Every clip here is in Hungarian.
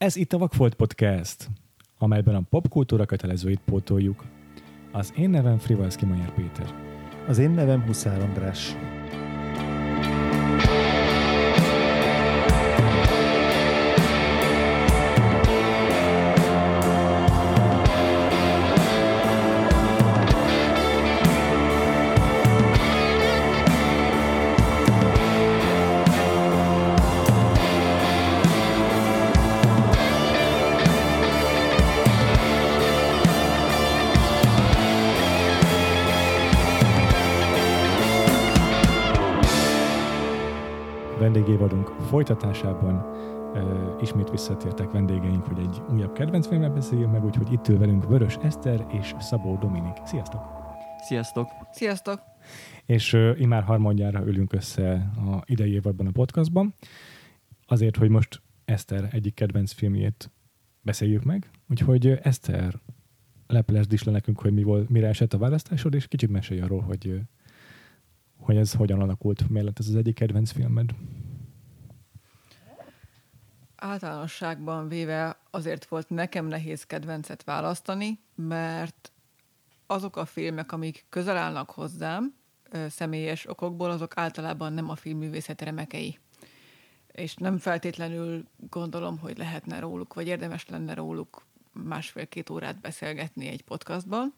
Ez itt a Vakfolt Podcast, amelyben a popkultúra kötelezőit pótoljuk. Az én nevem Frivalszki Majer Péter. Az én nevem Huszár András. Folytatásában uh, ismét visszatértek vendégeink, hogy egy újabb kedvencfilmet beszéljünk meg, úgyhogy itt ül velünk Vörös Eszter és Szabó Dominik. Sziasztok! Sziasztok! Sziasztok! És uh, immár harmadjára ülünk össze a idei évadban a podcastban, azért, hogy most Eszter egyik kedvenc filmjét beszéljük meg. Úgyhogy uh, Eszter, lepelesd is le nekünk, hogy mi volt, mire esett a választásod, és kicsit mesélj arról, hogy, hogy ez hogyan alakult, miért lett ez az egyik kedvenc filmed. Általánosságban véve azért volt nekem nehéz kedvencet választani, mert azok a filmek, amik közel állnak hozzám, személyes okokból, azok általában nem a filmművészet remekei. És nem feltétlenül gondolom, hogy lehetne róluk, vagy érdemes lenne róluk másfél-két órát beszélgetni egy podcastban,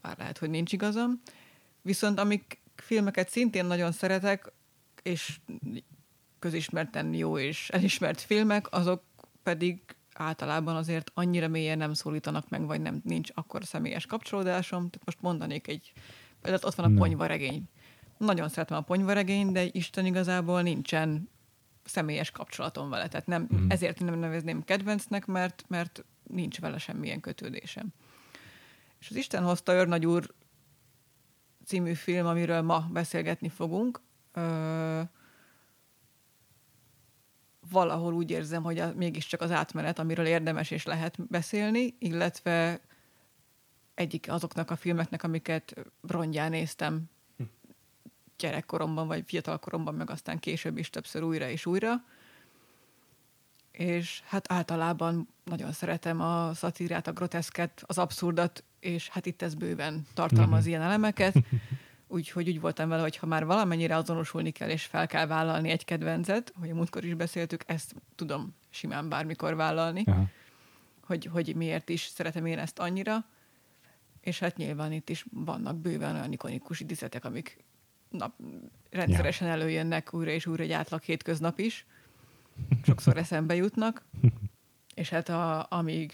bár lehet, hogy nincs igazam. Viszont amik filmeket szintén nagyon szeretek, és közismerten jó és elismert filmek, azok pedig általában azért annyira mélyen nem szólítanak meg, vagy nem nincs akkor személyes kapcsolódásom. Tehát most mondanék egy, például ott van a Na. ponyvaregény. Nagyon szeretem a ponyvaregény, de Isten igazából nincsen személyes kapcsolatom vele. Tehát nem, Mhm. ezért nem nevezném kedvencnek, mert, mert nincs vele semmilyen kötődésem. És az Isten hozta őrnagy úr című film, amiről ma beszélgetni fogunk, ö, valahol úgy érzem, hogy a, mégiscsak az átmenet, amiről érdemes és lehet beszélni, illetve egyik azoknak a filmeknek, amiket rongyán néztem gyerekkoromban, vagy fiatalkoromban, meg aztán később is többször újra és újra. És hát általában nagyon szeretem a szatírát, a groteszket, az abszurdat, és hát itt ez bőven tartalmaz Mhm. ilyen elemeket. Úgyhogy úgy voltam vele, hogy ha már valamennyire azonosulni kell, és fel kell vállalni egy kedvencet, hogy a múltkor is beszéltük, ezt tudom simán bármikor vállalni, Aha. hogy, hogy miért is szeretem én ezt annyira. És hát nyilván itt is vannak bőven olyan ikonikus idézetek, amik nap, rendszeresen előjönnek újra és újra egy átlag hétköznap is. Sokszor eszembe jutnak. És hát a, amíg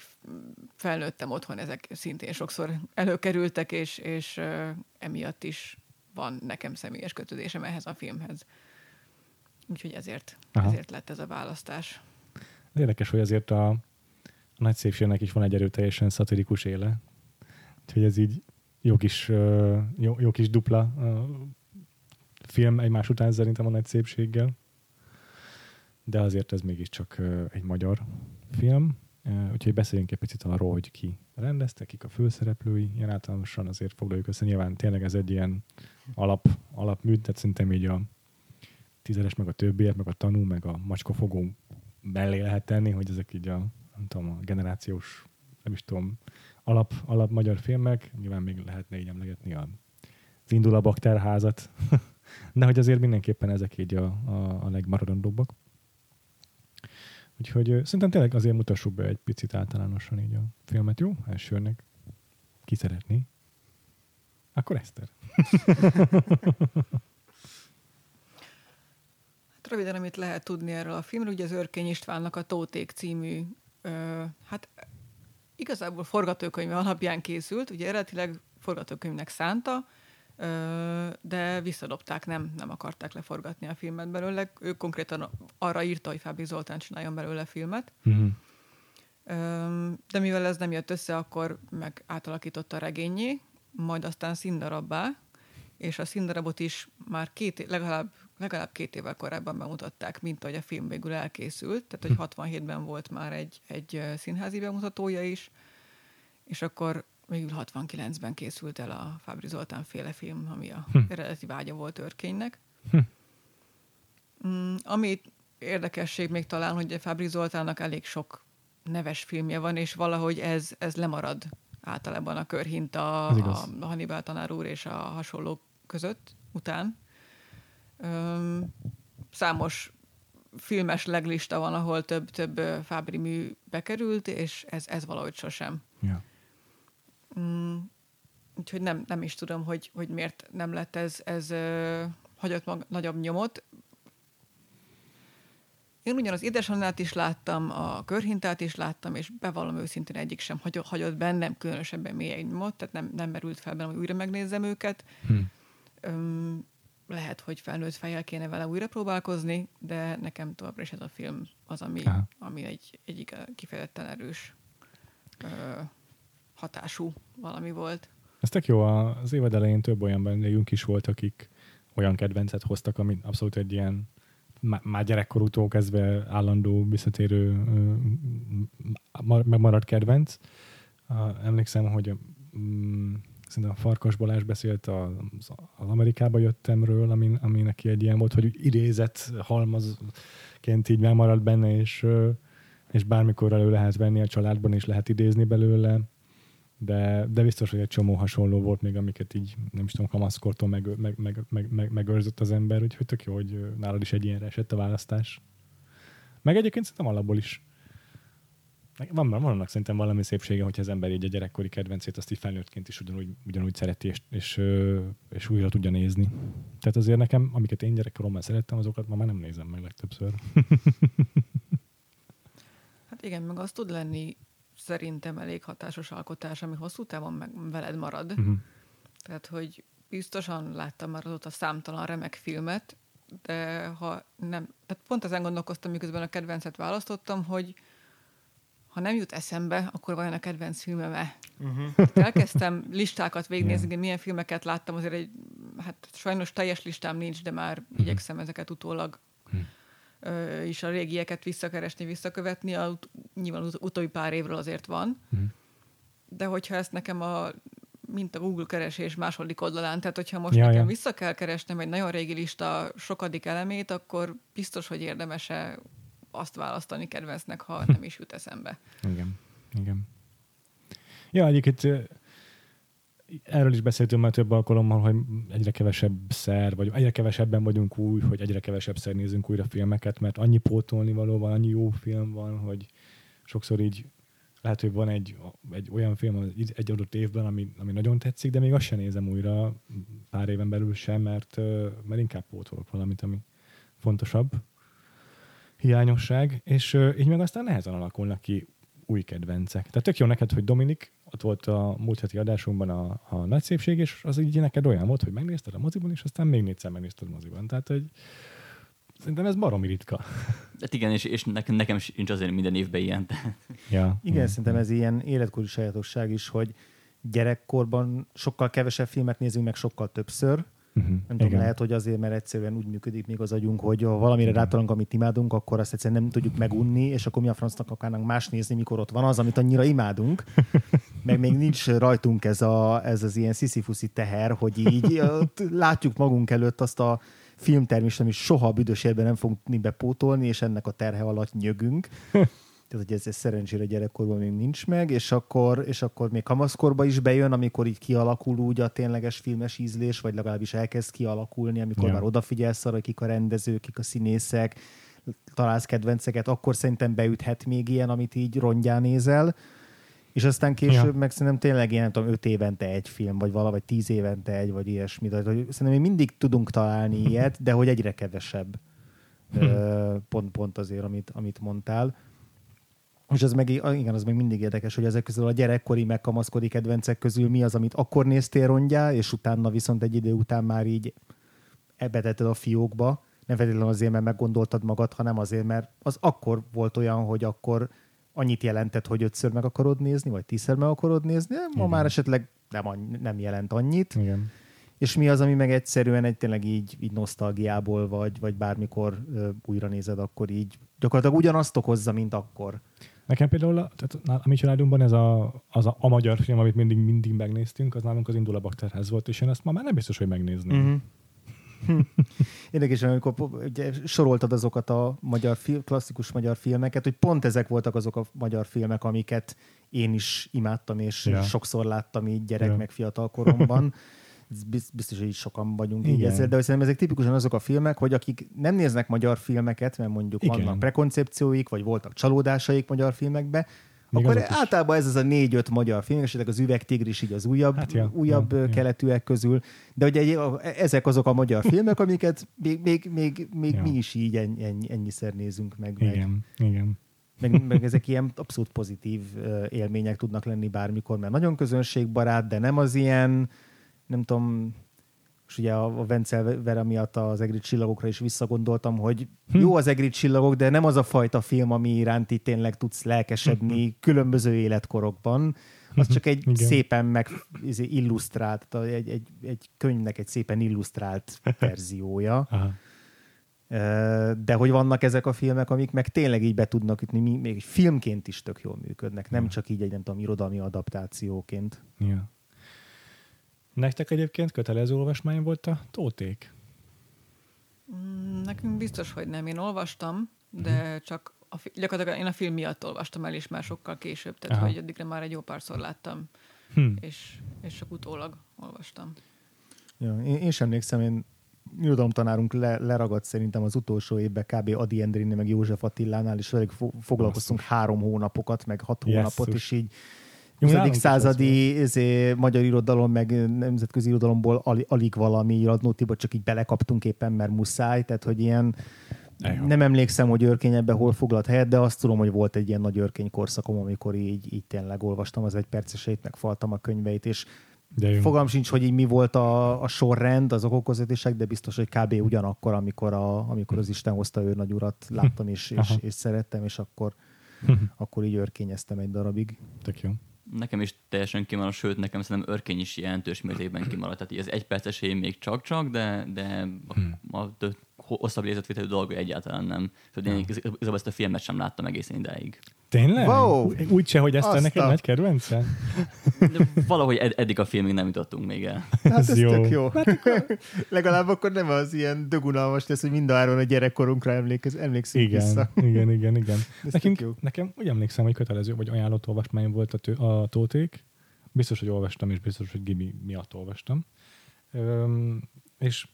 felnőttem otthon, ezek szintén sokszor előkerültek, és, és emiatt is van nekem személyes kötődésem ehhez a filmhez. Úgyhogy ezért, Aha. ezért lett ez a választás. Érdekes, hogy azért a, a nagy szépségnek is van egy erőteljesen szatirikus éle. Úgyhogy ez így jó kis, jó, jó kis dupla film egymás után szerintem a nagy szépséggel. De azért ez mégiscsak egy magyar film. Úgyhogy beszéljünk egy picit arról, hogy ki rendezte, kik a főszereplői. Ilyen általánosan azért foglaljuk össze. Nyilván tényleg ez egy ilyen alap, alapműt, tehát szerintem így a tízeres, meg a többiek, meg a tanú, meg a macskafogó mellé lehet tenni, hogy ezek így a, nem tudom, a generációs, nem is tudom, alap, alap magyar filmek, nyilván még lehetne így emlegetni a, az Indul a bakterházat, de hogy azért mindenképpen ezek így a, a, a legmaradandóbbak. Úgyhogy szerintem tényleg azért mutassuk be egy picit általánosan így a filmet, jó? Elsőnek. Ki szeretné? Akkor Eszter. Hát röviden, amit lehet tudni erről a filmről, ugye az Örkény Istvánnak a Tóték című, ö, hát igazából forgatókönyv alapján készült, ugye eredetileg forgatókönyvnek szánta, de visszadobták, nem, nem akarták leforgatni a filmet belőle. Ő konkrétan arra írta, hogy Fábri Zoltán csináljon belőle filmet. Mhm. Ö, de mivel ez nem jött össze, akkor meg átalakította a regényé, majd aztán színdarabbá, és a színdarabot is már két, legalább, legalább két évvel korábban bemutatták, mint ahogy a film végül elkészült. Tehát, hogy 67-ben volt már egy, egy színházi bemutatója is, és akkor végül 69-ben készült el a Fábri Zoltán féle film, ami a Hm. eredeti vágya volt Örkénynek. Hm. Mm, ami érdekesség még talán, hogy a Fábri Zoltánnak elég sok neves filmje van, és valahogy ez, ez lemarad általában a körhinta a, Hannibal tanár úr és a hasonlók között után. Öm, számos filmes leglista van, ahol több-több Fábri mű bekerült, és ez, ez valahogy sosem. Ja. Mm, úgyhogy nem, nem is tudom, hogy, hogy miért nem lett ez, ez ö, hagyott mag, nagyobb nyomot. Én ugyan az édesanyát is láttam, a körhintát is láttam, és bevallom őszintén egyik sem hagyott, hagyott bennem különösebben mély nyomot, tehát nem, nem merült fel bennem, hogy újra megnézzem őket. Hm. Öm, lehet, hogy felnőtt fejjel kéne vele újra próbálkozni, de nekem továbbra is ez a film az, ami, Aha. ami egy, egy kifejezetten erős ö, hatású valami volt. Ez tök jó, az évad elején több olyan vendégünk is volt, akik olyan kedvencet hoztak, ami abszolút egy ilyen má- már gyerekkorútól kezdve állandó, visszatérő megmaradt kedvenc. Emlékszem, hogy szerintem a Farkas Balázs beszélt az, az Amerikába jöttemről, ami, ami neki egy ilyen volt, hogy idézett halmazként így megmaradt benne, és, és bármikor elő lehet venni a családban, és lehet idézni belőle de, de biztos, hogy egy csomó hasonló volt még, amiket így, nem is tudom, kamaszkortól meg, meg, meg, meg, meg, megőrzött az ember, úgyhogy tök jó, hogy nálad is egy ilyenre esett a választás. Meg egyébként szerintem alapból is van, van annak szerintem valami szépsége, hogyha az ember így a gyerekkori kedvencét azt így felnőttként is ugyanúgy, ugyanúgy szereti, és, és, és újra tudja nézni. Tehát azért nekem, amiket én gyerekkoromban szerettem, azokat ma már nem nézem meg legtöbbször. Hát igen, meg az tud lenni szerintem elég hatásos alkotás, ami hosszú távon meg veled marad. Mhm. Tehát, hogy biztosan láttam már azóta számtalan remek filmet, de ha nem, tehát pont ezen gondolkoztam, miközben a kedvencet választottam, hogy ha nem jut eszembe, akkor vajon a kedvenc filmem-e? Uh-huh. Elkezdtem listákat végignézni, Igen. milyen filmeket láttam, azért egy, hát sajnos teljes listám nincs, de már uh-huh. igyekszem ezeket utólag is a régieket visszakeresni, visszakövetni. A, nyilván az utóbbi pár évről azért van. Mhm. De hogyha ezt nekem a mint a Google keresés második oldalán, tehát hogyha most Ja, nekem ja. vissza kell keresnem egy nagyon régi lista sokadik elemét, akkor biztos, hogy érdemese azt választani kedvencnek, ha nem is jut eszembe. Igen, igen. Ja, egyébként erről is beszéltünk már több alkalommal, hogy egyre kevesebb szer, vagy egyre kevesebben vagyunk új, hogy egyre kevesebb szer nézünk újra filmeket, mert annyi pótolni való van, annyi jó film van, hogy sokszor így lehet, hogy van egy, egy olyan film egy adott évben, ami, ami nagyon tetszik, de még azt sem nézem újra pár éven belül sem, mert, mert inkább pótolok valamit, ami fontosabb hiányosság, és így meg aztán nehezen alakulnak ki új kedvencek. Tehát tök jó neked, hogy Dominik, ott volt a múlt heti adásunkban a, a nagy szépség, és az így neked olyan volt, hogy megnézted a moziban, és aztán még négyszer megnézted a moziban. Tehát, hogy szerintem ez baromi ritka. Hát igen, és, és nekem, nekem sincs azért minden évben ilyen. Ja. Igen, szerintem ez ilyen életkori sajátosság is, hogy gyerekkorban sokkal kevesebb filmet nézünk meg sokkal többször. Uh-huh. Nem tudom, lehet, hogy azért, mert egyszerűen úgy működik még az agyunk, hogy ha valamire rátalunk, amit imádunk, akkor azt egyszerűen nem tudjuk megunni, és akkor mi a francnak akarnánk más nézni, mikor ott van az, amit annyira imádunk. Meg még nincs rajtunk ez, a, ez az ilyen sziszifuszi teher, hogy így látjuk magunk előtt azt a filmtermést, ami soha büdös életben nem fogunk bepótolni, és ennek a terhe alatt nyögünk. Tehát, hogy ez, ez szerencsére gyerekkorban még nincs meg, és akkor, és akkor még kamaszkorba is bejön, amikor így kialakul úgy a tényleges filmes ízlés, vagy legalábbis elkezd kialakulni, amikor Ja. már odafigyelsz arra, kik a rendezők, kik a színészek, találsz kedvenceket, akkor szerintem beüthet még ilyen, amit így rongyán nézel. És aztán később Ja. meg szerintem tényleg ilyen, nem tudom, öt évente egy film, vagy valahogy tíz évente egy, vagy ilyesmi. Tehát, hogy szerintem mi mindig tudunk találni ilyet, de hogy egyre kevesebb. Ö, pont, pont azért, amit, amit mondtál. És ez meg, igen, az meg mindig érdekes, hogy ezek közül a gyerekkori, meg kamaszkori kedvencek közül mi az, amit akkor néztél rongyá, és utána viszont egy idő után már így ebbe tetted a fiókba. Nem feltétlenül azért, mert meggondoltad magad, hanem azért, mert az akkor volt olyan, hogy akkor annyit jelentett, hogy ötször meg akarod nézni, vagy tízszer meg akarod nézni, ma Igen. már esetleg nem, nem jelent annyit. Igen. És mi az, ami meg egyszerűen egy tényleg így, így nosztalgiából, vagy, vagy bármikor ö, újra nézed, akkor így gyakorlatilag ugyanazt okozza, mint akkor. Nekem például, a, tehát a mi családunkban ez a, az a, a magyar film, amit mindig, mindig megnéztünk, az nálunk az Indul a Bakterház volt, és én ezt ma már nem biztos, hogy megnézném. Mm-hmm. Érdekes, amikor ugye, soroltad azokat a magyar fil- klasszikus magyar filmeket, hogy pont ezek voltak azok a magyar filmek, amiket én is imádtam, és Ja. sokszor láttam így gyerek Ja. meg fiatal koromban. Biztos, hogy sokan vagyunk így Igen. ezzel, de szerintem ezek tipikusan azok a filmek, hogy akik nem néznek magyar filmeket, mert mondjuk Igen. vannak prekoncepcióik, vagy voltak csalódásaik magyar filmekbe, Még akkor általában ez az a négy-öt magyar film, esetleg az Üvegtigris így az újabb, Hát ja, újabb ja, ja, ja. keletűek közül, de ugye ezek azok a magyar filmek, amiket még, még, még, még Ja. mi is így ennyi, ennyi, ennyiszer nézünk meg, meg, Igen, igen. meg, meg ezek ilyen abszolút pozitív élmények tudnak lenni bármikor, mert nagyon közönségbarát, de nem az ilyen, nem tudom, és ugye a a Vencel Vera miatt az egri csillagokra is visszagondoltam, hogy Hm. jó az egri csillagok, de nem az a fajta film, ami iránt itt tényleg tudsz lelkesedni különböző életkorokban. Az csak egy Igen. szépen meg izé, illusztrált, egy, egy, egy könyvnek egy szépen illusztrált verziója. Aha. De hogy vannak ezek a filmek, amik meg tényleg így be tudnak ütni, még filmként is tök jól működnek, nem csak így egy, nem tudom, irodalmi adaptációként. Ja. Nektek egyébként kötelező olvasmány volt a tóték? Mm, Nekünk biztos, hogy nem. Én olvastam, de csak a, fi- gyakorlatilag én a film miatt olvastam el, és már sokkal később, tehát Aha. hogy addigra már egy jó párszor láttam, Hm. és, és csak utólag olvastam. Ja, én, én sem emlékszem, én irodalomtanárunk le, leragadt szerintem az utolsó évben kb. Adi Endrinnél, meg József Attilánál, és velük fo- foglalkoztunk három hónapokat, meg hat Jesszus. hónapot, és így 20. nálunk is századi ezé, magyar irodalom, meg nemzetközi irodalomból alig, alig valami radnótiba csak így belekaptunk éppen, mert muszáj, tehát hogy ilyen Ejha. nem emlékszem, hogy őrkény ebben hol foglalt helyet, de azt tudom, hogy volt egy ilyen nagy őrkény korszakom, amikor így, így tényleg olvastam az egy perceseit, megfaltam a könyveit, és De. Fogalm sincs, hogy így mi volt a, a sorrend, az okokozatosság, de biztos, hogy kb. ugyanakkor, amikor, a, amikor az Isten hozta ő nagy urat, láttam és, és, Aha. és szerettem, és akkor, akkor így őrkényeztem egy darabig. Tök jó. Nekem is teljesen kimaradt, sőt, nekem szerintem örkény is jelentős mértékben kimaradt. Tehát így az egy perces még csak-csak, de, de Hmm. a, a hosszabb lézetvételű dolga egyáltalán nem. Szóval én igaz- igazából ezt a filmet sem láttam egészen idáig. Tényleg? Wow! Úgy se, hogy ezt neked nagy kedvence? De valahogy ed- eddig a filmig nem jutottunk még el. Hát Ez ez jó. tök jó. Legalább akkor nem az ilyen dögunalmas lesz, hogy mindáron a gyerekkorunkra emlékez, emlékszünk Igen, vissza. igen, igen, igen. Ez Nekünk, jó. nekem úgy emlékszem, hogy kötelező, vagy ajánlott olvasmány volt a, tő, a tóték. Biztos, hogy olvastam, és biztos, hogy Gibi miatt olvastam. Öm, és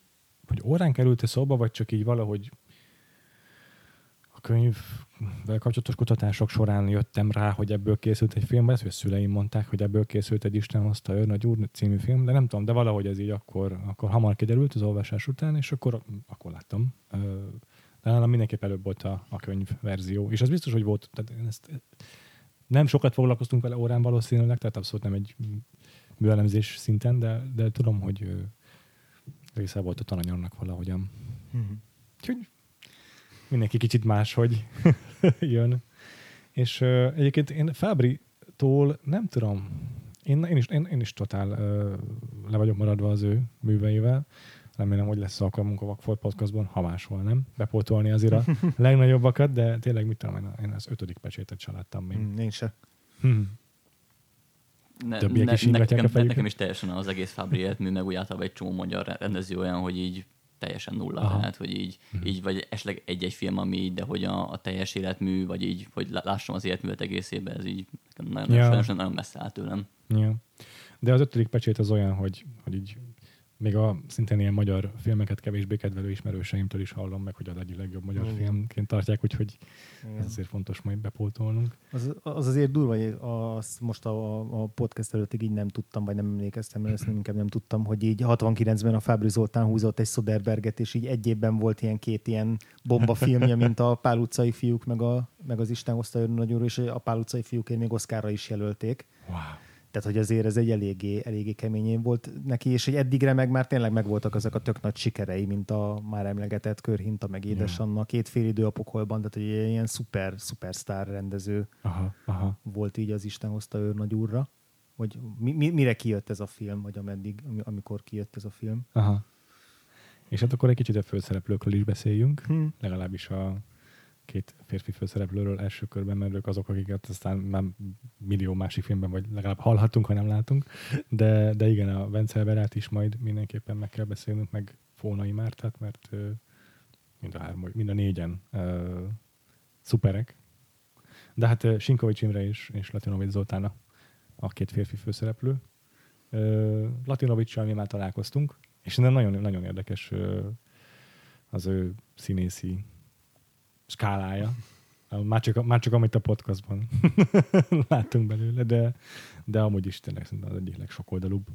hogy órán került-e szóba, vagy csak így valahogy a könyvvel kapcsolatos kutatások során jöttem rá, hogy ebből készült egy film, ezt, hogy a szüleim mondták, hogy ebből készült egy Isten hozta ő nagy úr című film, de nem tudom, de valahogy ez így akkor, akkor hamar kiderült az olvasás után, és akkor, akkor láttam. De nálam mindenképp előbb volt a, a könyv verzió, és az biztos, hogy volt, tehát én ezt, nem sokat foglalkoztunk vele órán valószínűleg, tehát abszolút nem egy műelemzés szinten, de, de tudom, hogy része volt a tananyagnak valahogyan. Mhm. Úgyhogy mindenki kicsit máshogy jön. És uh, egyébként én Fábri-tól nem tudom, én, én, is, én, én is totál uh, le vagyok maradva az ő műveivel. Remélem, hogy lesz alkalmunk a Vakfolt podcastban, ha máshol nem, bepótolni azért a legnagyobbakat, de tényleg mit tudom, én, az ötödik pecsétet se láttam még. Mm, Én se. Hm. Ne, Többiek is ingatják a nekem, nekem is teljesen az egész Fábri életmű, meg úgy általában egy csomó magyar rendező olyan, hogy így teljesen nulla, Aha. Tehát hogy így, Mhm. így vagy esetleg egy-egy film, ami így, de hogy a, a teljes életmű, vagy így, hogy lá- lássam az életművet egészében, ez így nekem nagyon, ja. nagyon messze áll tőlem. Ja. De az ötödik pecsét az olyan, hogy, hogy így még a szintén ilyen magyar filmeket kevésbé kedvelő ismerőseimtől is hallom meg, hogy a egyik legjobb magyar Igen. filmként tartják, úgyhogy Igen. ez azért fontos majd bepótolnunk. Az, az azért durva, hogy azt most a, a podcast előttig így nem tudtam, vagy nem emlékeztem, ezt inkább nem tudtam, hogy így 69-ben a Fábri Zoltán húzott egy Soderberget, és így egy évben volt ilyen két ilyen bomba filmje, mint a Pál utcai fiúk, meg, a, meg az Isten hozta nagyon és a Pál utcai fiúkért még Oszkára is jelölték. Wow. Tehát, hogy azért ez egy eléggé, eléggé kemény év volt neki, és hogy eddigre meg már tényleg megvoltak ezek a tök nagy sikerei, mint a már emlegetett Körhinta, meg Édesanna, két fél idő a pokolban, tehát hogy egy ilyen szuper, szupersztár rendező Aha, aha. volt így az Isten hozta őr nagy úrra. Hogy mi, mi, mire kijött ez a film, vagy ameddig, ami- amikor kijött ez a film. aha. És hát akkor egy kicsit a főszereplőkről is beszéljünk, Hm. legalábbis a két férfi főszereplőről első körben, mert ők azok, akiket aztán már millió másik filmben, vagy legalább hallhatunk, ha nem látunk. De, de igen, a Vencel Verát is majd mindenképpen meg kell beszélnünk, meg fónai már, tehát mert mind a három, mind a négyen ö, szuperek. De hát Sinkovics Imre és, és Latinovics Zoltán a, két férfi főszereplő. Latinovicsal mi már találkoztunk, és nagyon, nagyon érdekes az ő színészi skálája. Már csak, már csak amit a podcastban láttunk belőle, de, de amúgy is tényleg szerintem az egyik legsokoldalúbb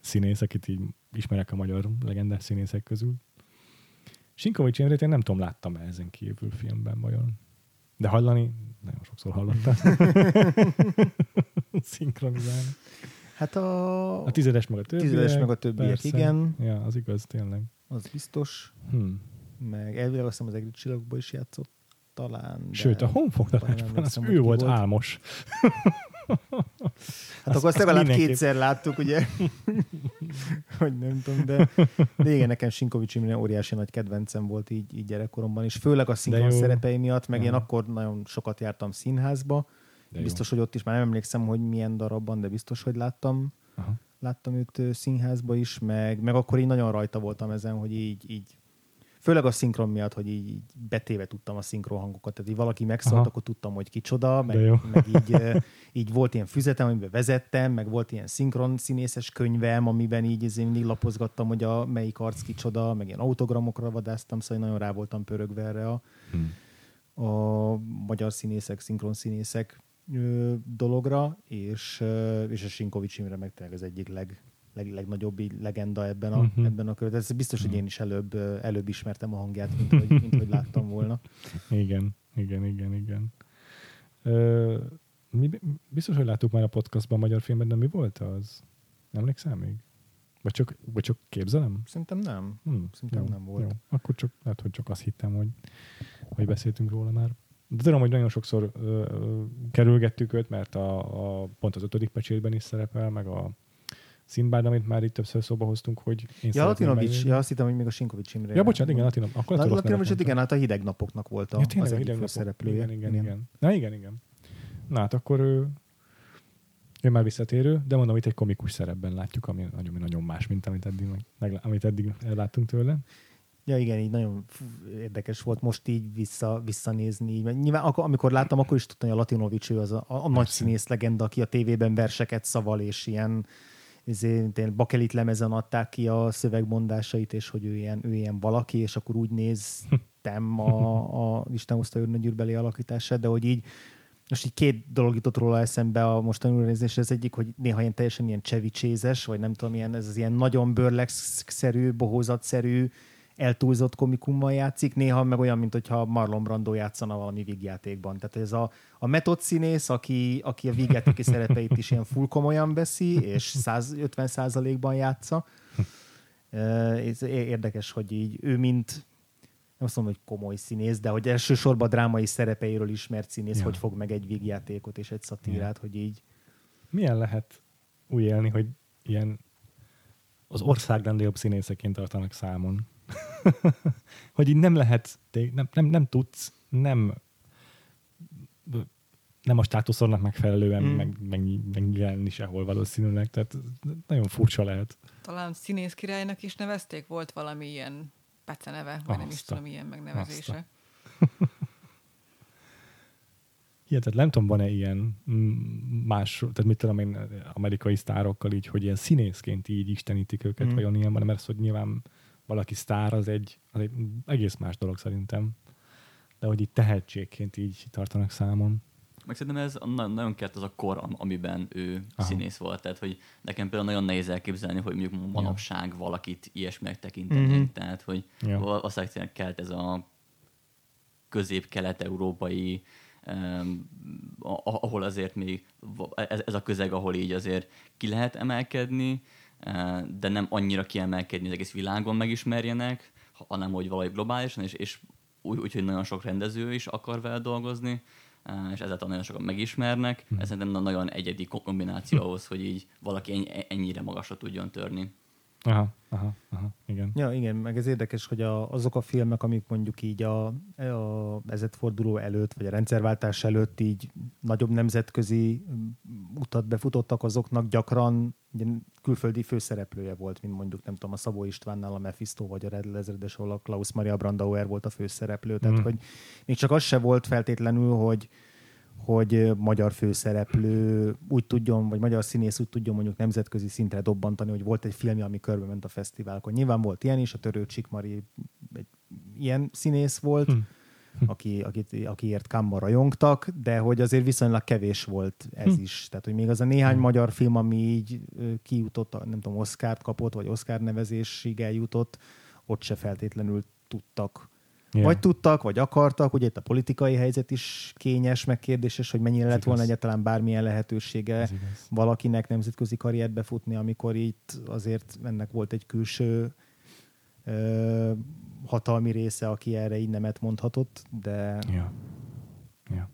színész, akit így ismerek a magyar legendás színészek közül. Sinkovics Imrét én nem tudom, láttam-e ezen kívül filmben vajon. De hallani, nagyon sokszor hallottam. Szinkronizálni. Hát a, A tizedes meg a többiek. tizedes meg a többiek, persze. igen, Ja, az igaz, tényleg. az biztos. Hm. Meg elvileg azt hiszem az egri csillagokban is játszott talán. Sőt, a honfoglalásban az ő volt volt. álmos. Hát akkor azt azt legalább mindenképp- kétszer láttuk, ugye? hogy nem tudom, de, de igen, nekem Sinkovics Imre óriási nagy kedvencem volt így, így gyerekkoromban, és főleg a szinkron jó. szerepei miatt, meg én Aha. akkor nagyon sokat jártam színházba, De jó. biztos, hogy ott is, már nem emlékszem, hogy milyen darabban, de biztos, hogy láttam, Aha. láttam őt színházba is, meg, meg akkor így nagyon rajta voltam ezen, hogy így, így főleg a szinkron miatt, hogy így, így betéve tudtam a szinkron hangokat, tehát így valaki megszólt, Aha. akkor tudtam, hogy kicsoda, meg, meg így, így volt ilyen füzetem, amiben vezettem, meg volt ilyen szinkron színészes könyvem, amiben így ezért mindig lapozgattam, hogy a melyik arc kicsoda, meg ilyen autogramokra vadáztam, szóval én nagyon rá voltam pörögve erre a, Hm. a magyar színészek, szinkron színészek dologra, és, és a Sinkovics Imre meg tényleg az egyik leg, leg, legnagyobb így legenda ebben a, Mhm. uh-huh. ebben a körben. Ez biztos, hogy én is előbb, előbb ismertem a hangját, mint hogy, mint hogy láttam volna. Igen, igen, igen, igen. Ö, mi, biztos, hogy láttuk már a podcastban a magyar filmet, de mi volt az? Emlékszel még? Vagy csak, vagy csak képzelem? Szerintem nem. Hm, Szerintem nem volt. Jó. Akkor csak, lehet, hogy csak azt hittem, hogy, hogy beszéltünk róla már. De tudom, hogy nagyon sokszor ö, ö, kerülgettük őt, mert a, a, pont az ötödik pecsétben is szerepel, meg a Szimbád, amit már itt többször szóba hoztunk, hogy én Ja, Latinovics, ja, azt hittem, hogy még a Sinkovics Imre. Ja, bocsánat, igen, Latinom. Akkor Na, Latinovics, mondtam. igen, hát a hideg napoknak volt a, Ja, tényleg, az egyik hideg napok. főszereplője. Igen, igen, igen. Na igen, igen. Na hát akkor ő, ő már visszatérő, de mondom, itt egy komikus szerepben látjuk, ami nagyon, nagyon más, mint amit eddig, meg, amit eddig láttunk tőle. Ja, igen, így nagyon érdekes volt most így vissza, visszanézni. Így. Nyilván akkor, amikor láttam, akkor is tudtam, hogy a Latinovics ő az a, a, a nagy színész legenda, aki a tévében verseket szaval, és ilyen ilyen bakelit lemezen adták ki a szövegmondásait, és hogy ő ilyen, ő ilyen valaki, és akkor úgy néztem a, a Isten hozta őrnagyűrbeli alakítását, de hogy így most így két dolog jutott róla eszembe a mostani újranézésre. Az egyik, hogy néha ilyen teljesen ilyen csevicsézes, vagy nem tudom, ilyen, ez az ilyen nagyon bőrlegszerű, bohózatszerű, eltúlzott komikummal játszik, néha meg olyan, mint hogyha Marlon Brando játszana valami vígjátékban. Tehát ez a, a metod színész, aki, aki a vígjátéki szerepeit is ilyen full komolyan veszi, és 150 százalékban játsza. Ez érdekes, hogy így ő mint nem azt mondom, hogy komoly színész, de hogy elsősorban drámai szerepeiről ismert színész, Ja. hogy fog meg egy vígjátékot és egy szatírát, hogy így Milyen lehet úgy élni, hogy ilyen az ország legnagyobb színészeként tartanak számon? hogy így nem lehet, nem, nem, nem tudsz, nem nem a státuszodnak megfelelően Mm. meg, meg, megjelenni sehol valószínűleg, tehát nagyon furcsa lehet. Talán színész királynak is nevezték, volt valami ilyen peceneve, vagy nem is tudom, ilyen megnevezése. Hihetetlen, nem tudom, van-e ilyen más, tehát mit tudom én, amerikai sztárokkal így, hogy ilyen színészként így istenítik őket, mm. vajon ilyen van, mert az, hogy nyilván valaki sztár, az egy, az egy egész más dolog szerintem. De hogy így tehetségként így tartanak számon. Meg szerintem ez a- na- nagyon kellett az a kor, am- amiben ő Aha. Színész volt. Tehát, hogy nekem például nagyon nehéz elképzelni, hogy mondjuk manapság valakit ilyesminek tekintenénk. Mhm. Mm-hmm. Tehát, hogy Ja. ja. tényleg kellett ez a közép-kelet-európai, um, ahol azért még ez, ez a közeg, ahol így azért ki lehet emelkedni, de nem annyira kiemelkedni, az egész világon megismerjenek, hanem hogy valahogy globálisan, és, és úgy, úgy, hogy nagyon sok rendező is akar vele dolgozni, és ezáltal nagyon sokan megismernek. Ez szerintem nagyon egyedi kombináció ahhoz, hogy így valaki ennyi- ennyire magasra tudjon törni. Aha, aha, aha, igen. Ja, igen, meg ez érdekes, hogy a, azok a filmek, amik mondjuk így a, a ezredforduló előtt, vagy a rendszerváltás előtt így nagyobb nemzetközi mm, utat befutottak, azoknak gyakran ugye külföldi főszereplője volt, mint mondjuk nem tudom, a Szabó Istvánnál a Mephisto vagy a Red Lezredes, ahol a Klaus Maria Brandauer volt a főszereplő. Tehát, Mm. hogy még csak az se volt feltétlenül, hogy hogy magyar főszereplő úgy tudjon, vagy magyar színész úgy tudjon mondjuk nemzetközi szintre dobbantani, hogy volt egy filmje, ami körbe ment a fesztiválokon. Nyilván volt ilyen is, a Törő Csikmari egy ilyen színész volt, Hm. aki, akit, akiért Kamma rajongtak, de hogy azért viszonylag kevés volt ez Hm. is. Tehát, hogy még az a néhány Hm. magyar film, ami így kijutott, nem tudom, Oscar-t kapott, vagy Oscar nevezésig eljutott, ott se feltétlenül tudtak Ja. vagy tudtak, vagy akartak, ugye itt a politikai helyzet is kényes, meg kérdéses, hogy mennyire Ez lett volna egyáltalán bármilyen lehetősége valakinek nemzetközi karriert befutni, amikor itt azért ennek volt egy külső ö, hatalmi része, aki erre így nemet mondhatott, de Ja. ja.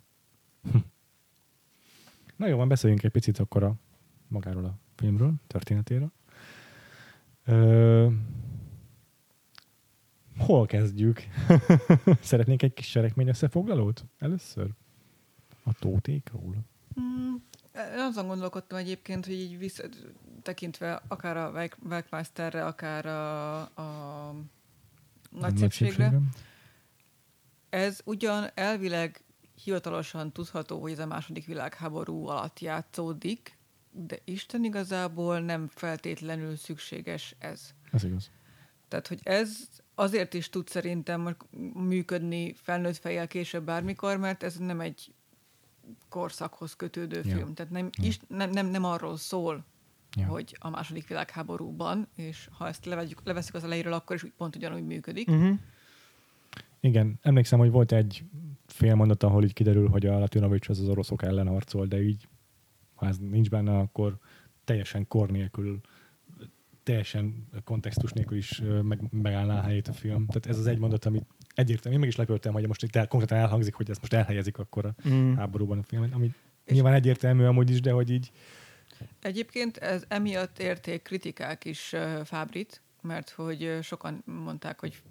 Hm. Na jó, van, beszéljünk egy picit akkor a magáról a filmről, történetéről. Ö, hol kezdjük? Szeretnénk egy kis seregmény összefoglalót először? A tótékról? Mm, Én azon gondolkodtam egyébként, hogy így vissza, tekintve akár a Werkmeisterre, akár a, a nagy szépségre, ez ugyan elvileg hivatalosan tudható, hogy ez a második világháború alatt játszódik, de Isten igazából nem feltétlenül szükséges ez. Ez igaz. Tehát, hogy ez azért is tud szerintem működni felnőtt fejjel később bármikor, mert ez nem egy korszakhoz kötődő Ja. film. Tehát nem, Ja. is, nem, nem, nem arról szól, Ja. hogy a második világháborúban, és ha ezt levegyük, leveszük az elejéről, akkor is úgy- pont ugyanúgy működik. uh-huh. Igen, emlékszem, hogy volt egy félmondat, ahol így kiderül, hogy a Latinovics az az oroszok ellen harcol, de így, ha ez nincs benne, akkor teljesen kor nélkül, teljesen kontextus nélkül is meg, megállná a helyét a film. Tehát ez az egy mondat, amit egyértelmű, én meg is lepődtem, hogy most itt el, konkrétan elhangzik, hogy ezt most elhelyezik akkor a Mm. háborúban a filmet, ami És- nyilván egyértelmű amúgy is, de hogy így Egyébként ez emiatt érték kritikák is uh, Fábrit, mert hogy sokan mondták, hogy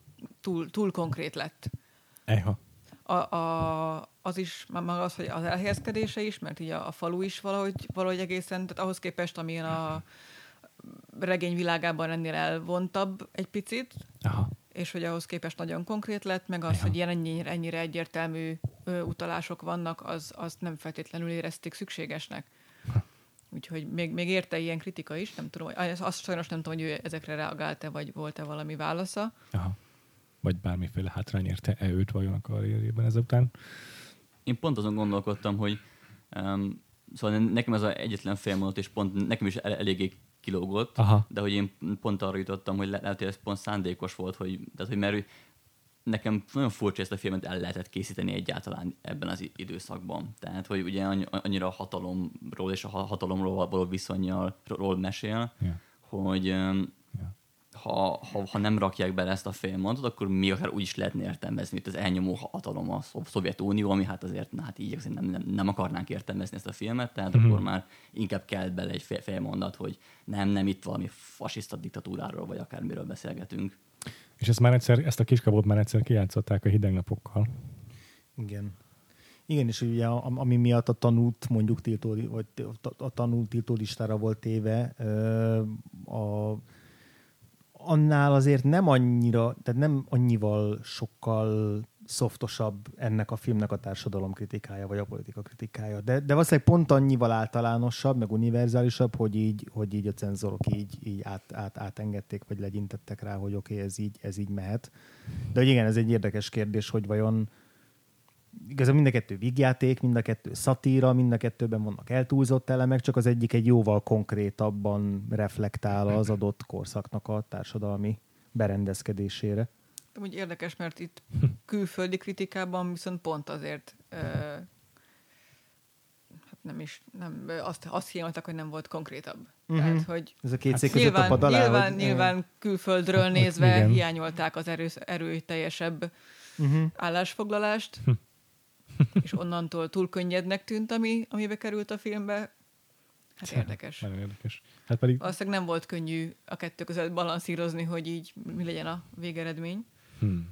túl, túl konkrét lett. Eha. A, a, az is, már maga az, hogy az elhelyezkedése is, mert így a, a falu is valahogy, valahogy egészen, tehát ahhoz képest, amilyen a regény világában ennél elvontabb egy picit, Aha. és hogy ahhoz képest nagyon konkrét lett, meg az, Ja. hogy ilyen ennyire, ennyire egyértelmű ö, utalások vannak, az, azt nem feltétlenül érezték szükségesnek. Úgyhogy még, még érte ilyen kritika is, nem tudom, azt sajnos nem tudom, hogy ő ezekre reagált-e, vagy volt-e valami válasza. Aha. Vagy bármiféle hátrány érte-e őt vajon a karrierjében ezután? Én pont azon gondolkodtam, hogy um, szóval nekem ez az egyetlen félmondat, és pont nekem is el, eléggé kilógott, Aha. de hogy én pont arra jutottam, hogy le, lehet, hogy ez pont szándékos volt, hogy, tehát, hogy mert nekem nagyon furcsa ezt a filmet el lehetett készíteni egyáltalán ebben az időszakban. Tehát, hogy ugye annyi- annyira a hatalomról és a ha- hatalomról való viszonyról ról mesél, Ja. hogy. Ha, ha, ha nem rakják bele ezt a félmondatot, akkor még akár úgy is lehetne értelmezni, hogy az elnyomó hatalom a Szov- Szovjetunió, ami hát azért na, hát így nem, nem, nem akarnánk értelmezni ezt a filmet, tehát Mhm. akkor már inkább kell bele egy fél, félmondat, hogy nem, nem itt valami fasiszta diktatúráról, vagy akármiről beszélgetünk. És ezt már egyszer, ezt a kiskabot már egyszer kijátszották a hideg napokkal. Igen. Igen, és ugye a- ami miatt a tanút mondjuk tiltó, vagy a tanult tiltó listára volt téve, a, annál azért nem annyira, tehát nem annyival sokkal szoftosabb ennek a filmnek a társadalom kritikája, vagy a politika kritikája. De, de valószínűleg pont annyival általánosabb, meg univerzálisabb, hogy így, hogy így a cenzorok így, így át, át, átengedték, vagy legyintettek rá, hogy oké, okay, ez, így, ez így mehet. De hogy igen, ez egy érdekes kérdés, hogy vajon igazából mind a kettő vígjáték, mind a kettő szatíra, mind a kettőben vannak eltúlzott elemek, csak az egyik egy jóval konkrétabban reflektál az adott korszaknak a társadalmi berendezkedésére. De úgy érdekes, mert itt külföldi kritikában viszont pont azért ö, hát nem is, nem, azt, azt hiányoltak, hogy nem volt konkrétabb. Mhm. Tehát, hogy Ez a két Hát nyilván, pad alá, nyilván, hogy- nyilván külföldről nézve igen. hiányolták az erő, erőteljesebb Uh-huh. állásfoglalást, és onnantól túl könnyednek tűnt, ami, amibe került a filmbe. Hát érdekes. Nagyon érdekes. Hát pedig Valószínűleg nem volt könnyű a kettő között balanszírozni, hogy így mi legyen a végeredmény. Hmm.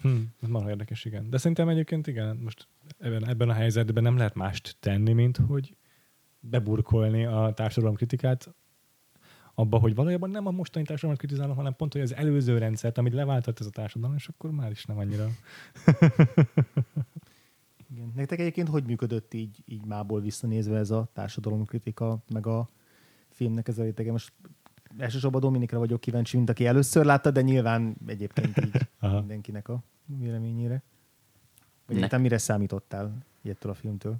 Hmm, ez marha érdekes, igen. De szerintem egyébként igen, most ebben, ebben a helyzetben nem lehet mást tenni, mint hogy beburkolni a társadalom kritikát abba, hogy valójában nem a mostani társadalmat kritizálom, hanem pont, hogy az előző rendszert, amit leváltott ez a társadalom, és akkor már is nem annyira. Igen. Nektek egyébként hogy működött így, így mából visszanézve ez a társadalomkritika, meg a filmnek ez a rétege? Most elsősorban Dominikra vagyok kíváncsi, mint aki először látta, de nyilván egyébként így mindenkinek a véleményére. Vagy Ne- egyáltalán mire számítottál ettől a filmtől?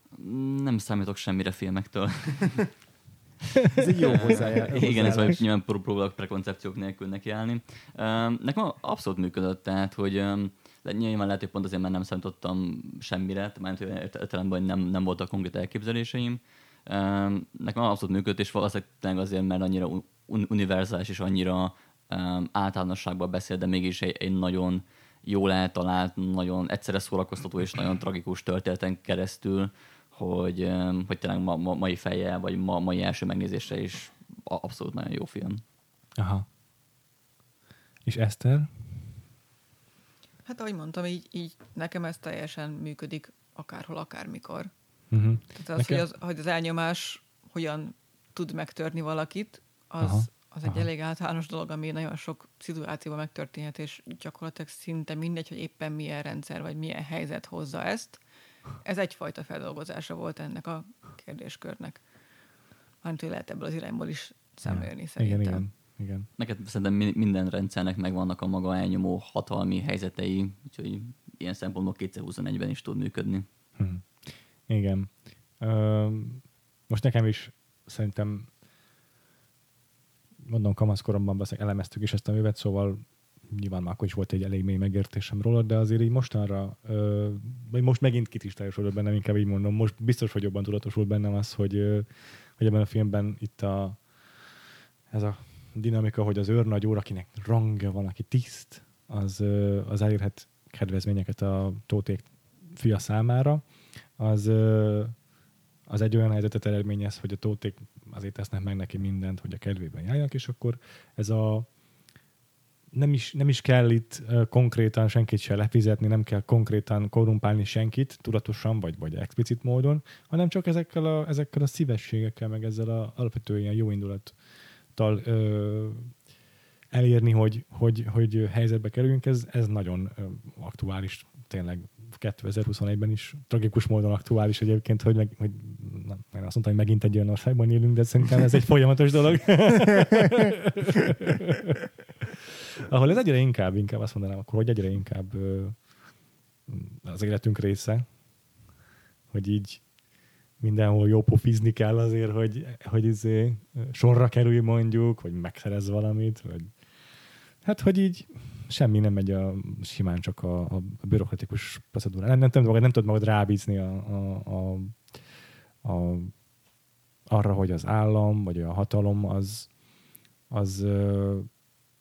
Nem számítok semmire filmektől. Ez egy jó hozzájárás. Igen, ez vagy nyilván pró- próbálok prekoncepciók nélkül nekiállni. Nekem abszolút működött, tehát, hogy le- nyilván lehet, hogy pont azért, mert nem számítottam semmire, mert értelemben, hogy nem, nem voltak konkrét elképzeléseim. Um, nekem abszolút működött, és valószínűleg azért, mert annyira un- univerzális és annyira általánosságban beszél, de mégis egy, egy nagyon jól eltalált, nagyon egyszerre szórakoztató és nagyon tragikus történeten keresztül, hogy, hogy tényleg ma, ma, mai fejjel, vagy ma, mai első megnézésre is abszolút nagyon jó film. Aha. És Eszter? Hát ahogy mondtam, így, így nekem ez teljesen működik akárhol, akármikor. Uh-huh. Tehát az, Nekem- hogy az, hogy az elnyomás hogyan tud megtörni valakit, az, Aha, az egy aha. elég általános dolog, ami nagyon sok szituációban megtörténhet, és gyakorlatilag szinte mindegy, hogy éppen milyen rendszer vagy milyen helyzet hozza ezt. Ez egyfajta feldolgozása volt ennek a kérdéskörnek. Hanem, lehet ebből az irányból is szemlélni szerintem. Igen, igen, igen. Neked szerintem mi- minden rendszernek megvannak a maga elnyomó hatalmi helyzetei, úgyhogy ilyen szempontból 2021-ben is tud működni. Hm. Igen. Ö, most nekem is szerintem mondom, kamaszkoromban beszélek, elemeztük is ezt a művet, szóval nyilván már akkor is volt egy elég mély megértésem róla, de azért így mostanra, ö, vagy most megint kitistályosodott bennem, inkább így mondom, most biztos, hogy jobban tudatosult bennem az, hogy, ö, hogy ebben a filmben itt a, ez a dinamika, hogy az őrnagy úr, akinek rangja van, aki tiszt, az, az elérhet kedvezményeket a tóték fia számára, az, az egy olyan helyzetet eredményez, hogy a tóték azért tesznek meg neki mindent, hogy a kedvében járjanak, és akkor ez a nem is, nem is kell itt konkrétan senkit se lefizetni, nem kell konkrétan korrumpálni senkit, tudatosan vagy, vagy explicit módon, hanem csak ezekkel a, ezekkel a szívességekkel, meg ezzel a alapvető ilyen jó indulattal ö, elérni, hogy, hogy, hogy helyzetbe kerüljünk, ez, ez nagyon aktuális, tényleg 2021-ben is tragikus módon aktuális egyébként, hogy, meg, hogy nem, én azt mondtam, hogy megint egy olyan országban élünk, de szerintem ez egy folyamatos dolog. Ahol ez egyre inkább, inkább azt mondanám akkor, hogy egyre inkább az életünk része, hogy így mindenhol jó pofizni kell azért, hogy, hogy izé, sorra kerülj mondjuk, vagy megszerez valamit, vagy hát, hogy így semmi nem megy a, simán csak a, a bürokratikus procedúra. Nem, nem, nem, nem tudod magad rábízni a, a, a, a, arra, hogy az állam, vagy a hatalom az, az ö,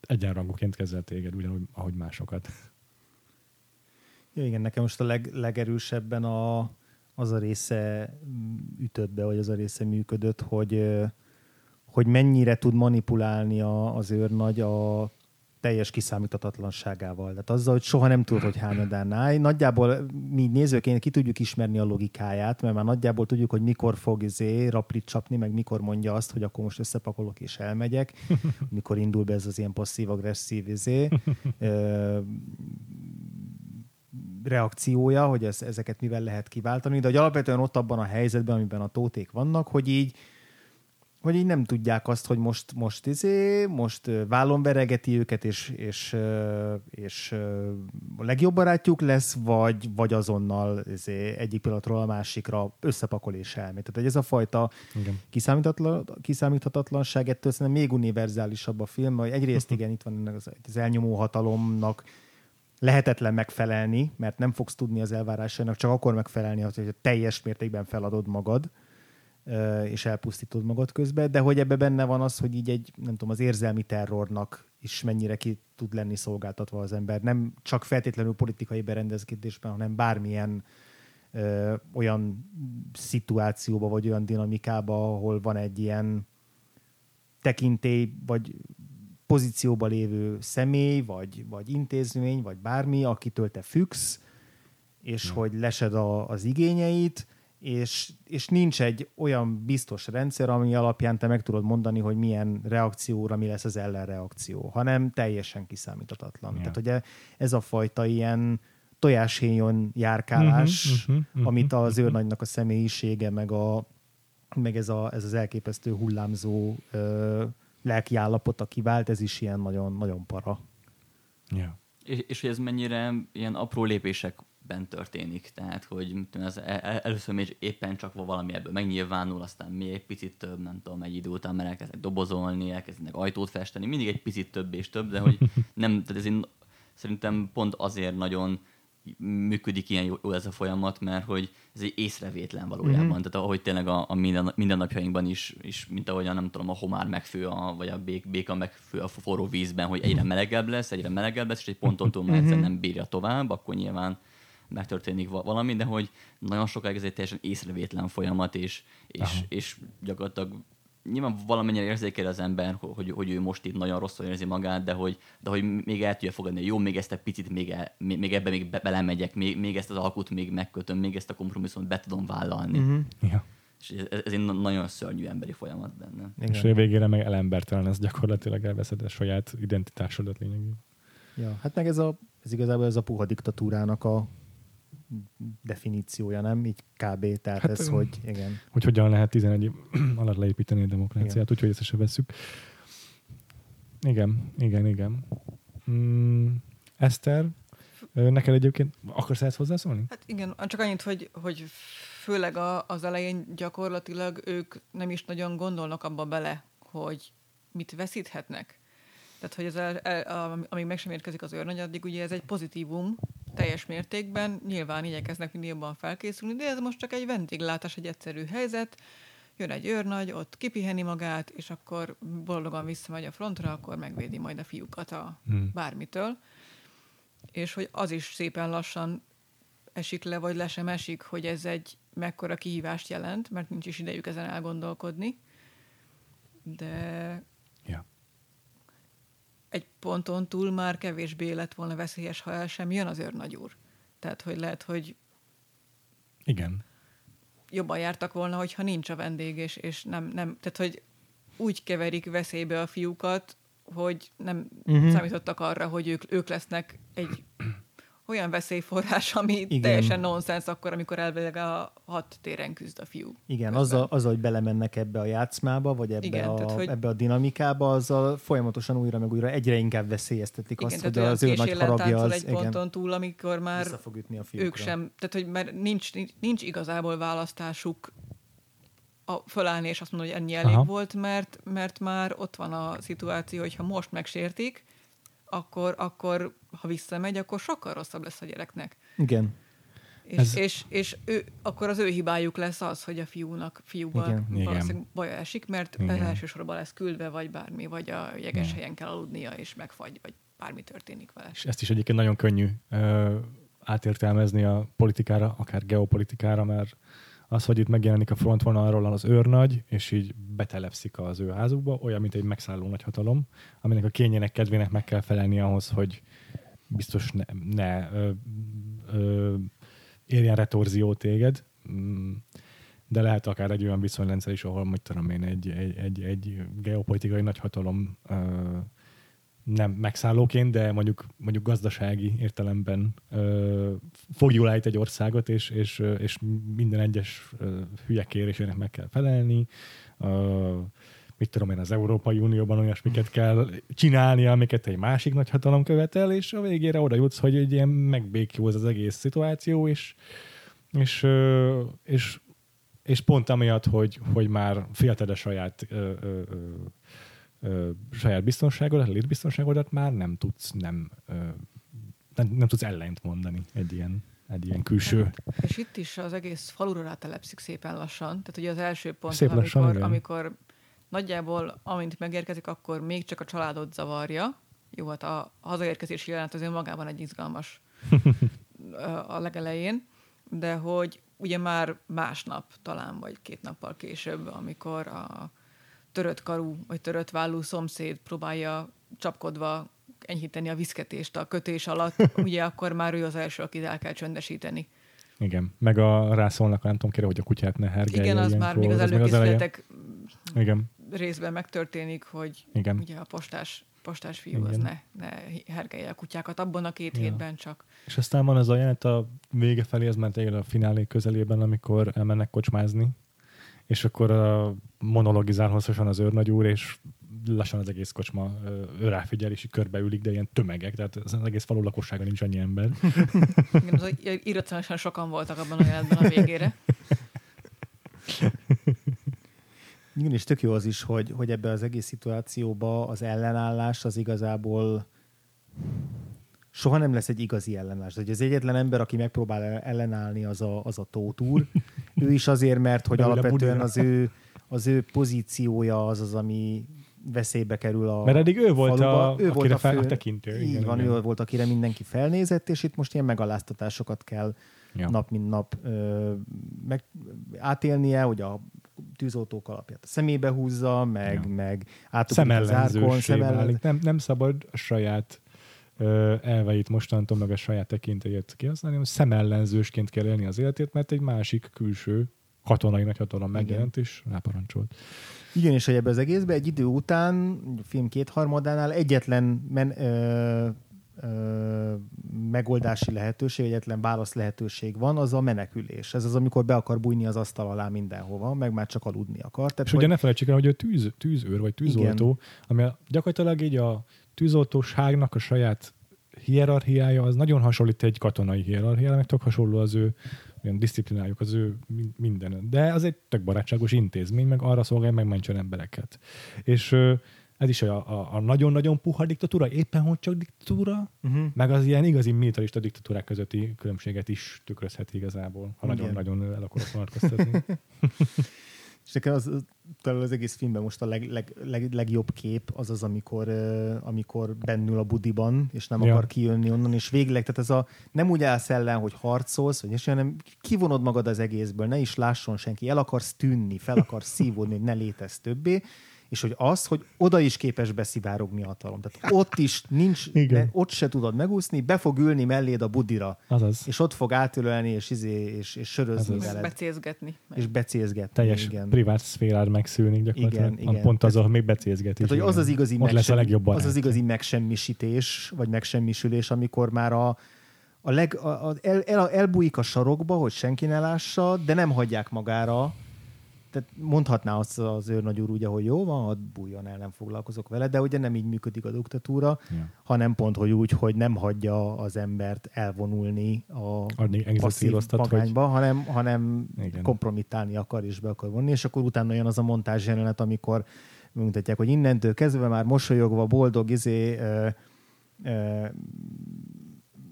egyenrangúként kezel téged, ugyanúgy, ahogy másokat. Ja, igen, nekem most a leg, legerősebben a, az a része mm, ütött be, vagy az a része működött, hogy, hogy mennyire tud manipulálni a, az őrnagy a teljes kiszámíthatatlanságával. Tehát azzal, hogy soha nem tudod, hogy hányadán áll. Nagyjából mi nézőként ki tudjuk ismerni a logikáját, mert már nagyjából tudjuk, hogy mikor fog izé raplit csapni, meg mikor mondja azt, hogy akkor most összepakolok és elmegyek, mikor indul be ez az ilyen passzív-agresszív izé. Reakciója, hogy ez, ezeket mivel lehet kiváltani, de hogy alapvetően ott abban a helyzetben, amiben a tóték vannak, hogy így hogy így nem tudják azt, hogy most, most izé, most vállon veregeti őket, és, és, és a legjobb barátjuk lesz, vagy, vagy azonnal izé, egyik pillanatról a másikra összepakol és elmegy. Tehát ez a fajta Igen. kiszámíthatatlan, kiszámíthatatlanság, ettől szerintem még univerzálisabb a film, hogy egyrészt igen, itt van az, az elnyomó hatalomnak lehetetlen megfelelni, mert nem fogsz tudni az elvárásainak csak akkor megfelelni, hogy teljes mértékben feladod magad, és elpusztítod magad közben, de hogy ebbe benne van az, hogy így egy, nem tudom, az érzelmi terrornak is mennyire ki tud lenni szolgáltatva az ember. Nem csak feltétlenül politikai berendezkedésben, hanem bármilyen ö, olyan szituációba, vagy olyan dinamikába, ahol van egy ilyen tekintély, vagy pozícióba lévő személy, vagy, vagy intézmény, vagy bármi, akitől te függsz, és hogy lesed a, az igényeit, és, és nincs egy olyan biztos rendszer, ami alapján te meg tudod mondani, hogy milyen reakcióra mi lesz az ellenreakció, hanem teljesen kiszámíthatatlan. Ja. Tehát ugye ez a fajta ilyen tojáshéjon járkálás, Mhm, mhm, mhm, amit az őrnagynak a személyisége, meg, a, meg ez, a, ez az elképesztő hullámzó ö, lelki állapota kivált, ez is ilyen nagyon, nagyon para. Ja. És, és hogy ez mennyire ilyen apró lépésekben történik. Tehát, hogy mit tudom, az el- el- először még éppen csak valami ebből megnyilvánul, aztán még egy picit több, nem tudom, egy idő után, mert elkezdenek dobozolni, elkezdenek ajtót festeni, mindig egy picit több és több, de hogy nem, tehát ez én, szerintem pont azért nagyon működik ilyen jó, jó ez a folyamat, mert hogy ez egy észrevétlen valójában. Mhm. Tehát ahogy tényleg a, a minden, mindennapjainkban is, is, mint ahogy a, nem tudom, a homár megfő, a, vagy a bék, béka megfő a forró vízben, hogy egyre melegebb lesz, egyre melegebb lesz, és egy ponton túl már egyszerűen nem bírja tovább, akkor nyilván megtörténik va- valami, de hogy nagyon sokáig ez egy teljesen észrevétlen folyamat, és, és, Aha. és gyakorlatilag nyilván valamennyire érzékel az ember, ho- hogy, hogy ő most itt nagyon rosszul érzi magát, de hogy, de hogy még el tudja fogadni, hogy jó, még ezt egy picit még, el, még, még ebbe még be, belemegyek, még, még ezt az alkut még megkötöm, még ezt a kompromisszumot be tudom vállalni. Mhm. Mm-hmm. ja. És ez, ez egy na- nagyon szörnyű emberi folyamat benne. És hogy a végére meg elembertelen, ez gyakorlatilag elveszed a saját identitásodat lényegében. Ja, hát meg ez, a, ez igazából ez a puha diktatúrának a definíciója, nem? Így kb. Tehát Hát, ez, hogy igen. Hogy hogyan lehet 11 év alatt leépíteni a demokráciát, úgyhogy ezt se vesszük. Igen, igen, igen. Mm, Eszter, neked egyébként akarsz ezt hozzászólni? Hát igen, csak annyit, hogy, hogy főleg a, az elején gyakorlatilag ők nem is nagyon gondolnak abba bele, hogy mit veszíthetnek. Tehát, hogy ez el, el, am- amíg meg sem érkezik az őrnagy, addig ugye ez egy pozitívum teljes mértékben, nyilván igyekeznek minél jobban felkészülni, de ez most csak egy vendéglátás, egy egyszerű helyzet, jön egy őrnagy, ott kipiheni magát, és akkor boldogan visszamegy a frontra, akkor megvédi majd a fiúkat a Hmm. bármitől. És hogy az is szépen lassan esik le, vagy le sem esik, hogy ez egy mekkora kihívást jelent, mert nincs is idejük ezen elgondolkodni. De. Egy ponton túl már kevésbé lett volna veszélyes, ha el sem jön az őrnagy úr. Tehát, hogy lehet, hogy Igen. jobban jártak volna, hogyha nincs a vendég, és, és nem, nem, tehát, hogy úgy keverik veszélybe a fiúkat, hogy nem uh-huh. számítottak arra, hogy ők, ők lesznek egy olyan veszélyforrás, ami Igen. Igen. teljesen nonsens akkor, amikor elvileg a hat téren küzd a fiú. Igen, azzal, azzal, hogy belemennek ebbe a játszmába, vagy ebbe, Igen, a, tehát, hogy- ebbe a dinamikába, azzal folyamatosan újra meg újra egyre inkább veszélyeztetik Igen, azt, tehát hogy az ő nagy haragja az egy ponton túl, amikor már fog ütni a fiúkra. ők sem, tehát hogy mert nincs, nincs, nincs igazából választásuk a, fölállni és azt mondani, hogy ennyi elég Aha. volt, mert, mert már ott van a szituáció, hogy ha most megsértik, akkor, akkor ha visszamegy, akkor sokkal rosszabb lesz a gyereknek. Igen. És, Ez- és, és ő, akkor az ő hibájuk lesz az, hogy a fiúnak, fiúval Igen. Igen. valószínűleg baja esik, mert Igen. elsősorban lesz küldve, vagy bármi, vagy a jeges helyen kell aludnia, és megfagy, vagy bármi történik vele. És ezt is egyébként nagyon könnyű ö, átértelmezni a politikára, akár geopolitikára, mert az, hogy itt megjelenik a frontvonalról az őrnagy, és így betelepszik az ő házukba, olyan, mint egy megszálló nagyhatalom, aminek a kényének, kedvének meg kell felelni ahhoz, hogy biztos ne, ne ö, ö, érjen retorzió téged, Mm, de lehet akár egy olyan viszonyrendszer is, ahol, hogy tudom én, egy, egy, egy, egy geopolitikai nagyhatalom ö, nem megszállóként, de mondjuk, mondjuk gazdasági értelemben ö, fogjul állít egy országot, és, és, és minden egyes ö, hülye kérésének meg kell felelni. Ö, mit tudom én, az Európai Unióban olyasmiket kell csinálni, amiket egy másik nagy hatalom követel, és a végére oda jutsz, hogy egy ilyen megbékjóz az egész szituáció, és, és, és, és pont amiatt, hogy, hogy már félted a saját ö, ö, ö, saját biztonságodat, létbiztonságodat már nem tudsz nem, ö, nem, nem tudsz ellent mondani egy ilyen, egy ilyen külső. És itt is az egész falura rátelepszik szépen lassan. Tehát ugye az első pont, Szép lassan, amikor, amikor nagyjából, amint megérkezik, akkor még csak a családot zavarja. Jó, hát a hazaérkezési jelenet az önmagában egy izgalmas a legelején, de hogy ugye már másnap talán, vagy két nappal később, amikor a törött karú, vagy törött vállú szomszéd próbálja csapkodva enyhíteni a viszketést a kötés alatt, ugye akkor már ő az első, akit el kell csöndesíteni. Igen. Meg a rászólnak, nem tudom kérem, hogy a kutyát ne hergelje. Igen, az már még az előkészületek Igen, részben megtörténik, hogy igen. ugye a postás, postás fiú az Igen. ne, ne hergelje a kutyákat abban a két Ja. hétben csak. És aztán van ez a jelenet a vége felé, ez már tényleg a finálé közelében, amikor elmennek kocsmázni, és akkor uh, monologizál hosszasan az őrnagy úr, és lassan az egész kocsma ö, ő ráfigyel, és így körbeülik, de ilyen tömegek, tehát az egész falu lakossága nincs annyi ember. Igen, az irracionálisan sokan voltak abban a jelenetben a végére. Igen, és tök jó az is, hogy, hogy ebbe az egész szituációba az ellenállás az igazából soha nem lesz egy igazi ellenállás. Hogy az egyetlen ember, aki megpróbál ellenállni, az a, az a Tóth úr. Ő is azért, mert hogy alapvetően az ő, az ő pozíciója az az, ami veszélybe kerül a Mert eddig ő volt faluba. a, ő volt akire a, fel, fő, a tekintő. Így igen, van, igen. ő volt, akire mindenki felnézett, és itt most ilyen megaláztatásokat kell Ja. nap mint nap ö, meg átélnie, hogy a tűzoltók alapját a szemébe húzza, meg, Ja. meg átugrik szemellen... Nem, nem szabad a saját ö, elveit mostantól, meg a saját tekintélyét kihasználni, hanem szemellenzősként kell élni az életét, mert egy másik külső katonai nagyhatalom megjelent, és ráparancsolt. Igen, és hogy ebbe az egészbe egy idő után, a film kétharmadánál egyetlen men, ö, ö, megoldási lehetőség, egyetlen válasz lehetőség van, az a menekülés. Ez az, amikor be akar bújni az asztal alá mindenhova, meg már csak aludni akar. Tehát, És ugye ne felejtsük el, hogy ő tűz, tűzőr, vagy tűzoltó, Igen. ami gyakorlatilag így a tűzoltóságnak a saját hierarchiája, az nagyon hasonlít egy katonai hierarchiára, meg tök hasonló az ő olyan disziplinájuk, az ő min- minden. De az egy tök barátságos intézmény, meg arra szolgálja, meg mentsen embereket. És ez is a, a, a nagyon-nagyon puha diktatúra, éppen hogy csak diktatúra, uh-huh. meg az ilyen igazi militarista diktatúrák közötti különbséget is tükrözhet igazából, ha nagyon-nagyon el akarok vonatkoztatni. És nekem az, talán az egész filmben most a leg, leg, leg, legjobb kép az az, amikor, amikor bennül a budiban, és nem ja. akar kijönni onnan, és végleg, tehát ez a nem úgy állsz ellen, hogy harcolsz, vagy és hanem kivonod magad az egészből, ne is lásson senki, el akarsz tűnni, fel akarsz szívódni, hogy ne létezz többé, és hogy az, hogy oda is képes beszivárogni a hatalom. Tehát ott is nincs, ne, ott se tudod megúszni, be fog ülni melléd a budira, Azaz. és ott fog átölelni, és, izé, és, és sörözni az. Meg veled, becézgetni. És becézgetni. teljes igen. privát szférád megszűnik gyakorlatilag. Igen, igen. Pont az, ahol még becézget is. Tehát, hogy az az igazi, Ott lesz a legjobb az az barátja. igazi megsemmisítés, vagy megsemmisülés, amikor már a, a leg, a, a, el, el, elbújik a sarokba, hogy senki ne lássa, de nem hagyják magára. Tehát mondhatná azt az őrnagy úr ugye, hogy jó van, hadd bújjon el, nem foglalkozok vele, de ugye nem így működik a diktatúra, Ja. hanem pont, hogy úgy, hogy nem hagyja az embert elvonulni a Addig passzív exotíroztat, hogy magányba, hanem, hanem Igen. kompromittálni akar és be akar vonni, és akkor utána jön az a montázs jelenet, amikor mutatják, hogy innentől kezdve már mosolyogva, boldog, izé, ö, ö,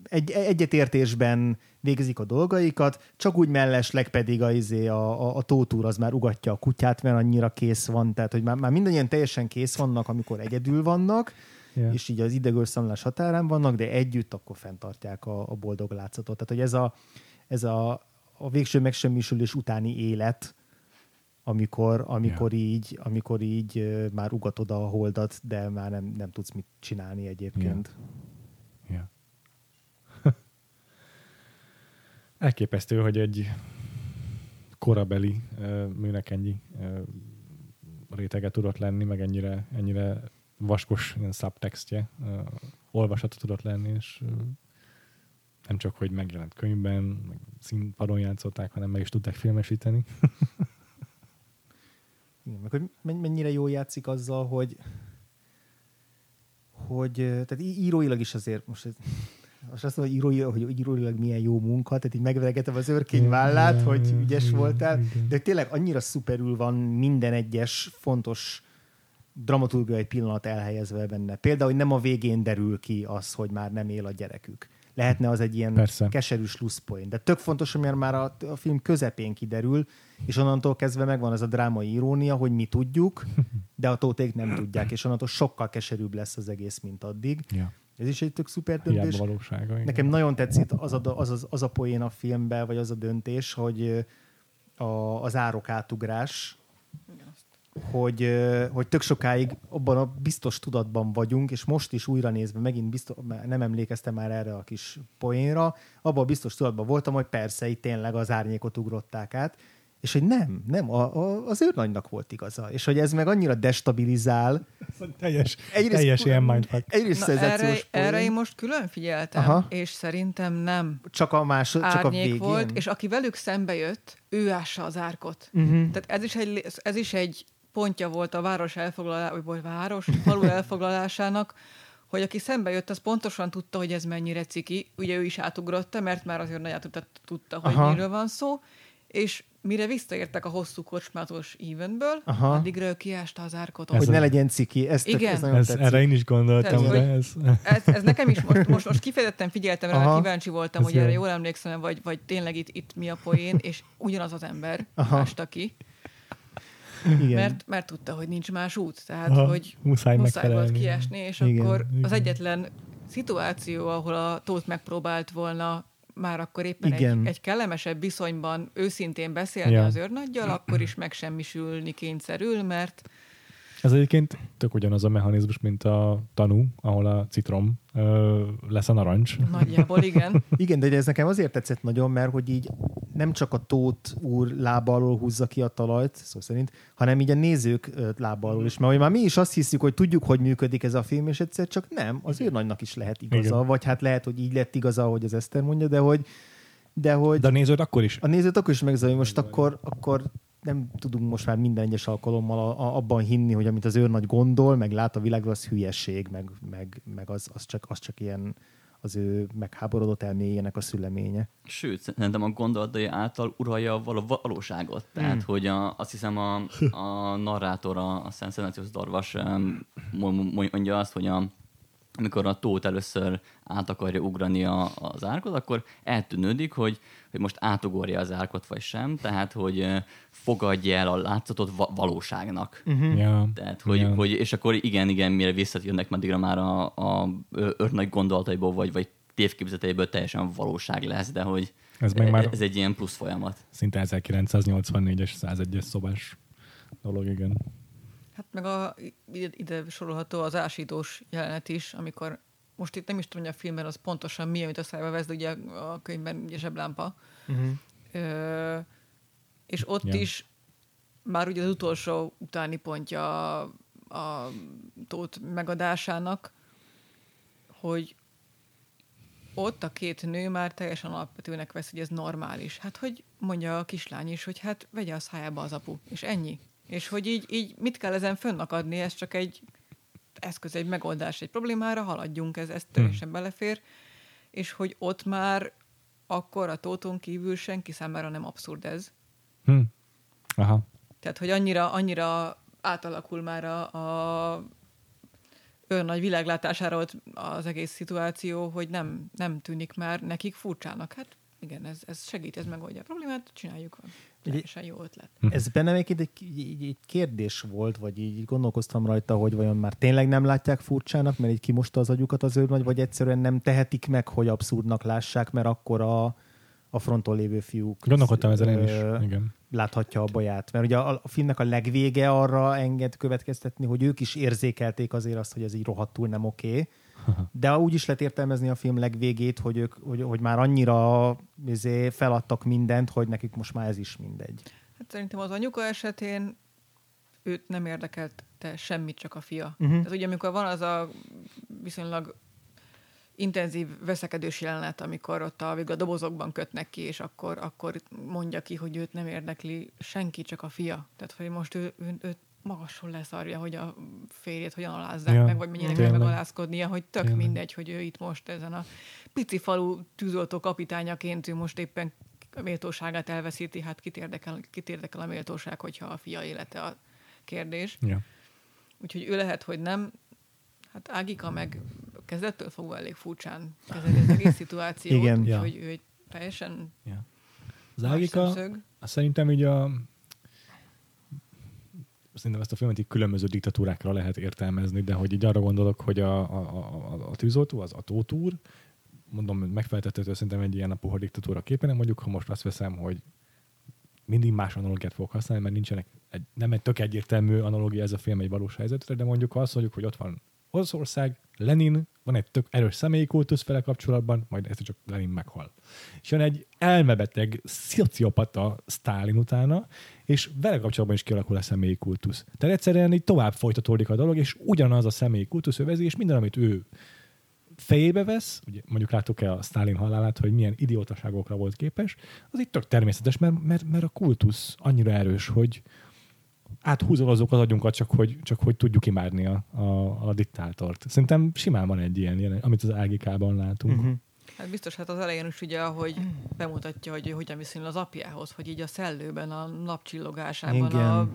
egy, egyetértésben végzik a dolgaikat, csak úgy mellesleg pedig a, izé, a, a, a tótúr az már ugatja a kutyát, mert annyira kész van, tehát hogy már, már mindannyian teljesen kész vannak, amikor egyedül vannak, Ja. és így az idegőrszamlás határán vannak, de együtt akkor fenntartják a, a boldog látszatot. Tehát, hogy ez a, ez a, a végső megsemmisülés utáni élet, amikor, amikor, így, amikor így már ugatod a holdat, de már nem, nem tudsz mit csinálni egyébként. Ja. Elképesztő, hogy egy korabeli műnek ennyi rétege tudott lenni, meg ennyire, ennyire vaskos ilyen subtextje, uh, olvasata tudott lenni, és nem csak, hogy megjelent könyvben, meg színpadon játszották, hanem meg is tudták filmesíteni. Igen, meg hogy men- mennyire jól játszik azzal, hogy hogy tehát íróilag is azért most most azt mondom, hogy, írói, hogy íróilag milyen jó munka, tehát így megveregetem az őrkény vállát, Igen, hogy ügyes igen, voltál, igen. de tényleg annyira szuperül van minden egyes fontos dramaturgiai pillanat elhelyezve benne. Például, hogy nem a végén derül ki az, hogy már nem él a gyerekük. Lehetne az egy ilyen Persze. keserű slusszpoint. De tök fontos, hogy már a, a film közepén kiderül, és onnantól kezdve megvan ez a drámai irónia, hogy mi tudjuk, de a tóték nem tudják, és onnantól sokkal keserűbb lesz az egész, mint addig. Ja. Ez is egy tök szuper döntés. valósága. igen. Nekem nagyon tetszik az a, az, az, az a poén a filmben, vagy az a döntés, hogy a, az árok átugrás, hogy, hogy tök sokáig abban a biztos tudatban vagyunk, és most is újra nézve, megint biztos, nem emlékeztem már erre a kis poénra, abban a biztos tudatban voltam, hogy persze itt tényleg az árnyékot ugrották át, és hogy nem, nem, a, a, az őrnagynak volt igaza. És hogy ez meg annyira destabilizál. Teljes, teljes ilyen mindfuck. Egyrészt Na, erre, poén, erre én most külön figyeltem, Aha. És szerintem nem csak a, más, csak a végén. volt, és aki velük szembe jött, ő ássa az árkot. Mhm. Tehát ez is egy, ez is egy pontja volt a város elfoglalásának, vagy város, falu elfoglalásának, hogy aki szembe jött, az pontosan tudta, hogy ez mennyire ciki. Ugye ő is átugrotta, mert már azért nagyon tudta, tudta hogy. Aha. miről van szó, és mire visszaértek a hosszú kocsmátos evenből, Aha. addigra ő kiásta az árkot. Hogy Ez ne a- legyen ciki. Ez, tök, Igen. ez nagyon Ez, tetszik. erre én is gondoltam, Tehát, de ez... Ez, ez nekem is most, most, most kifejezetten figyeltem rá, Aha. kíváncsi voltam, Ez hogy erre jó. jól emlékszem, vagy, vagy tényleg itt, itt mi a poén, és ugyanaz az ember Aha. ásta ki, Igen. mert, mert tudta, hogy nincs más út. Tehát, Aha, hogy muszáj muszáj volt kiesni, és Igen, akkor igen. az egyetlen szituáció, ahol a Tóth megpróbált volna már akkor éppen Igen. egy, egy kellemesebb viszonyban őszintén beszélni Ja. az őrnaggyal, akkor is megsemmisülni kényszerül, mert Ez egyébként tök ugyanaz a mechanizmus, mint a tanú, ahol a citrom ö, lesz a narancs. nagyjából igen. Igen, de ez nekem azért tetszett nagyon, mert hogy így nem csak a Tóth úr lába alól húzza ki a talajt, szó szerint, hanem így a nézők lába alól is. Mert hogy már mi is azt hiszük, hogy tudjuk, hogy működik ez a film, és egyszer csak nem, az őrnagynak is lehet igaza, Igen. vagy hát lehet, hogy így lett igaza, hogy az Eszter mondja, de hogy, de hogy De a néződ akkor is. a nézőt akkor is megzavarja, most akkor, akkor nem tudunk most már minden egyes alkalommal a, a, abban hinni, hogy amit az őrnagy gondol, meg lát a világról, az hülyeség, meg, meg, meg az, az, csak, az csak ilyen az ő megháborodott elméjének a szüleménye. Sőt, szerintem a gondolatai által uralja a val- valóságot. Tehát, Hmm. hogy a, azt hiszem a, a narrátor, a, a Szent Szenációs Darvas mondja azt, hogy a, amikor a tót először át akarja ugrani a, az árkot, akkor eltűnődik, hogy, hogy most átugorja az árkot, vagy sem. Tehát, hogy fogadja el a látszatot va- valóságnak. Uh-huh. Ja, Tehát, hogy, ja. hogy, és akkor igen, igen, mire visszatjönnek, addigra már a, a ö- őrnagy gondolataiból, vagy, vagy tévképzeteiből teljesen valóság lesz, de hogy Ez meg már ez egy ilyen plusz folyamat. szinte 1984-es 101-es szobás dolog, igen. Hát meg a, ide, ide sorolható az ásítós jelenet is, amikor most itt nem is tudom, hogy a filmben az pontosan mi, amit a szájba vesz, de ugye a könyvben ugye zseblámpa. Uh-huh. Ö, és ott Ja. is már ugye az utolsó utáni pontja a, a tót megadásának, hogy ott a két nő már teljesen alapvetőnek vesz, hogy ez normális. Hát hogy mondja a kislány is, hogy hát vegye a szájába az apu, és ennyi. És hogy így, így mit kell ezen fönnakadni, ez csak egy eszköz, egy megoldás egy problémára, haladjunk, ez, ez teljesen belefér. És hogy ott már akkor a tóton kívül senki számára nem abszurd ez. Hm. Aha. Tehát, hogy annyira, annyira átalakul már a, a olyan nagy világlátására ott az egész szituáció, hogy nem, nem tűnik már nekik furcsának. Hát igen, ez, ez segít, ez megoldja a problémát, csináljuk. Teljesen jó ötlet. Ez bennem egy, egy, egy, egy kérdés volt, vagy így gondolkoztam rajta, hogy vajon már tényleg nem látják furcsának, mert így kimosta az agyukat az őrnagy, vagy egyszerűen nem tehetik meg, hogy abszurdnak lássák, mert akkor a, a fronton lévő fiúk Gondolkodtam ezen én is. Igen. láthatja a baját. Mert ugye a, a filmnek a legvége arra enged következtetni, hogy ők is érzékelték azért azt, hogy ez így rohadtul nem oké. De úgy is lehet értelmezni a film legvégét, hogy, ők, hogy, hogy már annyira izé, feladtak mindent, hogy nekik most már ez is mindegy. Hát szerintem az anyuka esetén őt nem érdekelte semmit, csak a fia. Mhm. Tehát ugye, amikor van az a viszonylag intenzív veszekedős jelenet, amikor ott a, a dobozokban kötnek ki, és akkor, akkor mondja ki, hogy őt nem érdekli senki, csak a fia. Tehát, hogy most ő, ő, ő magasul leszarja, hogy a férjét hogyan alázzák Ja, meg, vagy mennyire kell megalázkodnia, hogy tök Tényleg. mindegy, hogy ő itt most ezen a pici falu tűzoltó kapitányaként ő most éppen méltóságát elveszíti, hát kit érdekel, kit érdekel a méltóság, hogyha a fia élete a kérdés. Ja. Úgyhogy ő lehet, hogy nem. Hát Ágika meg kezdettől fogva elég furcsán kezeli az egész szituációt, Igen. úgyhogy Ja. ő egy teljesen Ja. Az Ágika, szerintem így a szerintem ezt a filmet így különböző diktatúrákra lehet értelmezni, de hogy így arra gondolok, hogy a, a, a, a tűzoltó, az a tótúr, mondom, megfeltethető szerintem egy ilyen a puha diktatúra képen, mondjuk, ha most azt veszem, hogy mindig más analogiát fogok használni, mert nincsenek egy, nem egy tök egyértelmű analógia ez a film egy valós helyzetre, de mondjuk azt mondjuk, hogy ott van Oroszország, Lenin, van egy tök erős személyi kultusz vele kapcsolatban, majd ezt csak Lenin meghal. És jön egy elmebeteg, szociopata Sztálin utána, és vele kapcsolatban is kialakul a személyi kultusz. Tehát egyszerűen így tovább folytatódik a dolog, és ugyanaz a személyi kultusz övezi, és minden, amit ő fejébe vesz, ugye mondjuk láttuk-e a Stalin halálát, hogy milyen idiótaságokra volt képes, az itt tök természetes, mert, mert, mert a kultusz annyira erős, hogy áthúzolozzuk az agyunkat, csak hogy, csak hogy tudjuk imádni a, a, a diktátort. Szerintem simán van egy ilyen, ilyen amit az AGK-ban látunk. Uh-huh. Hát biztos, hát az elején is ugye, ahogy bemutatja, hogy hogyan viszonyul az apjához, hogy így a szellőben, a napcsillogásában, Igen. a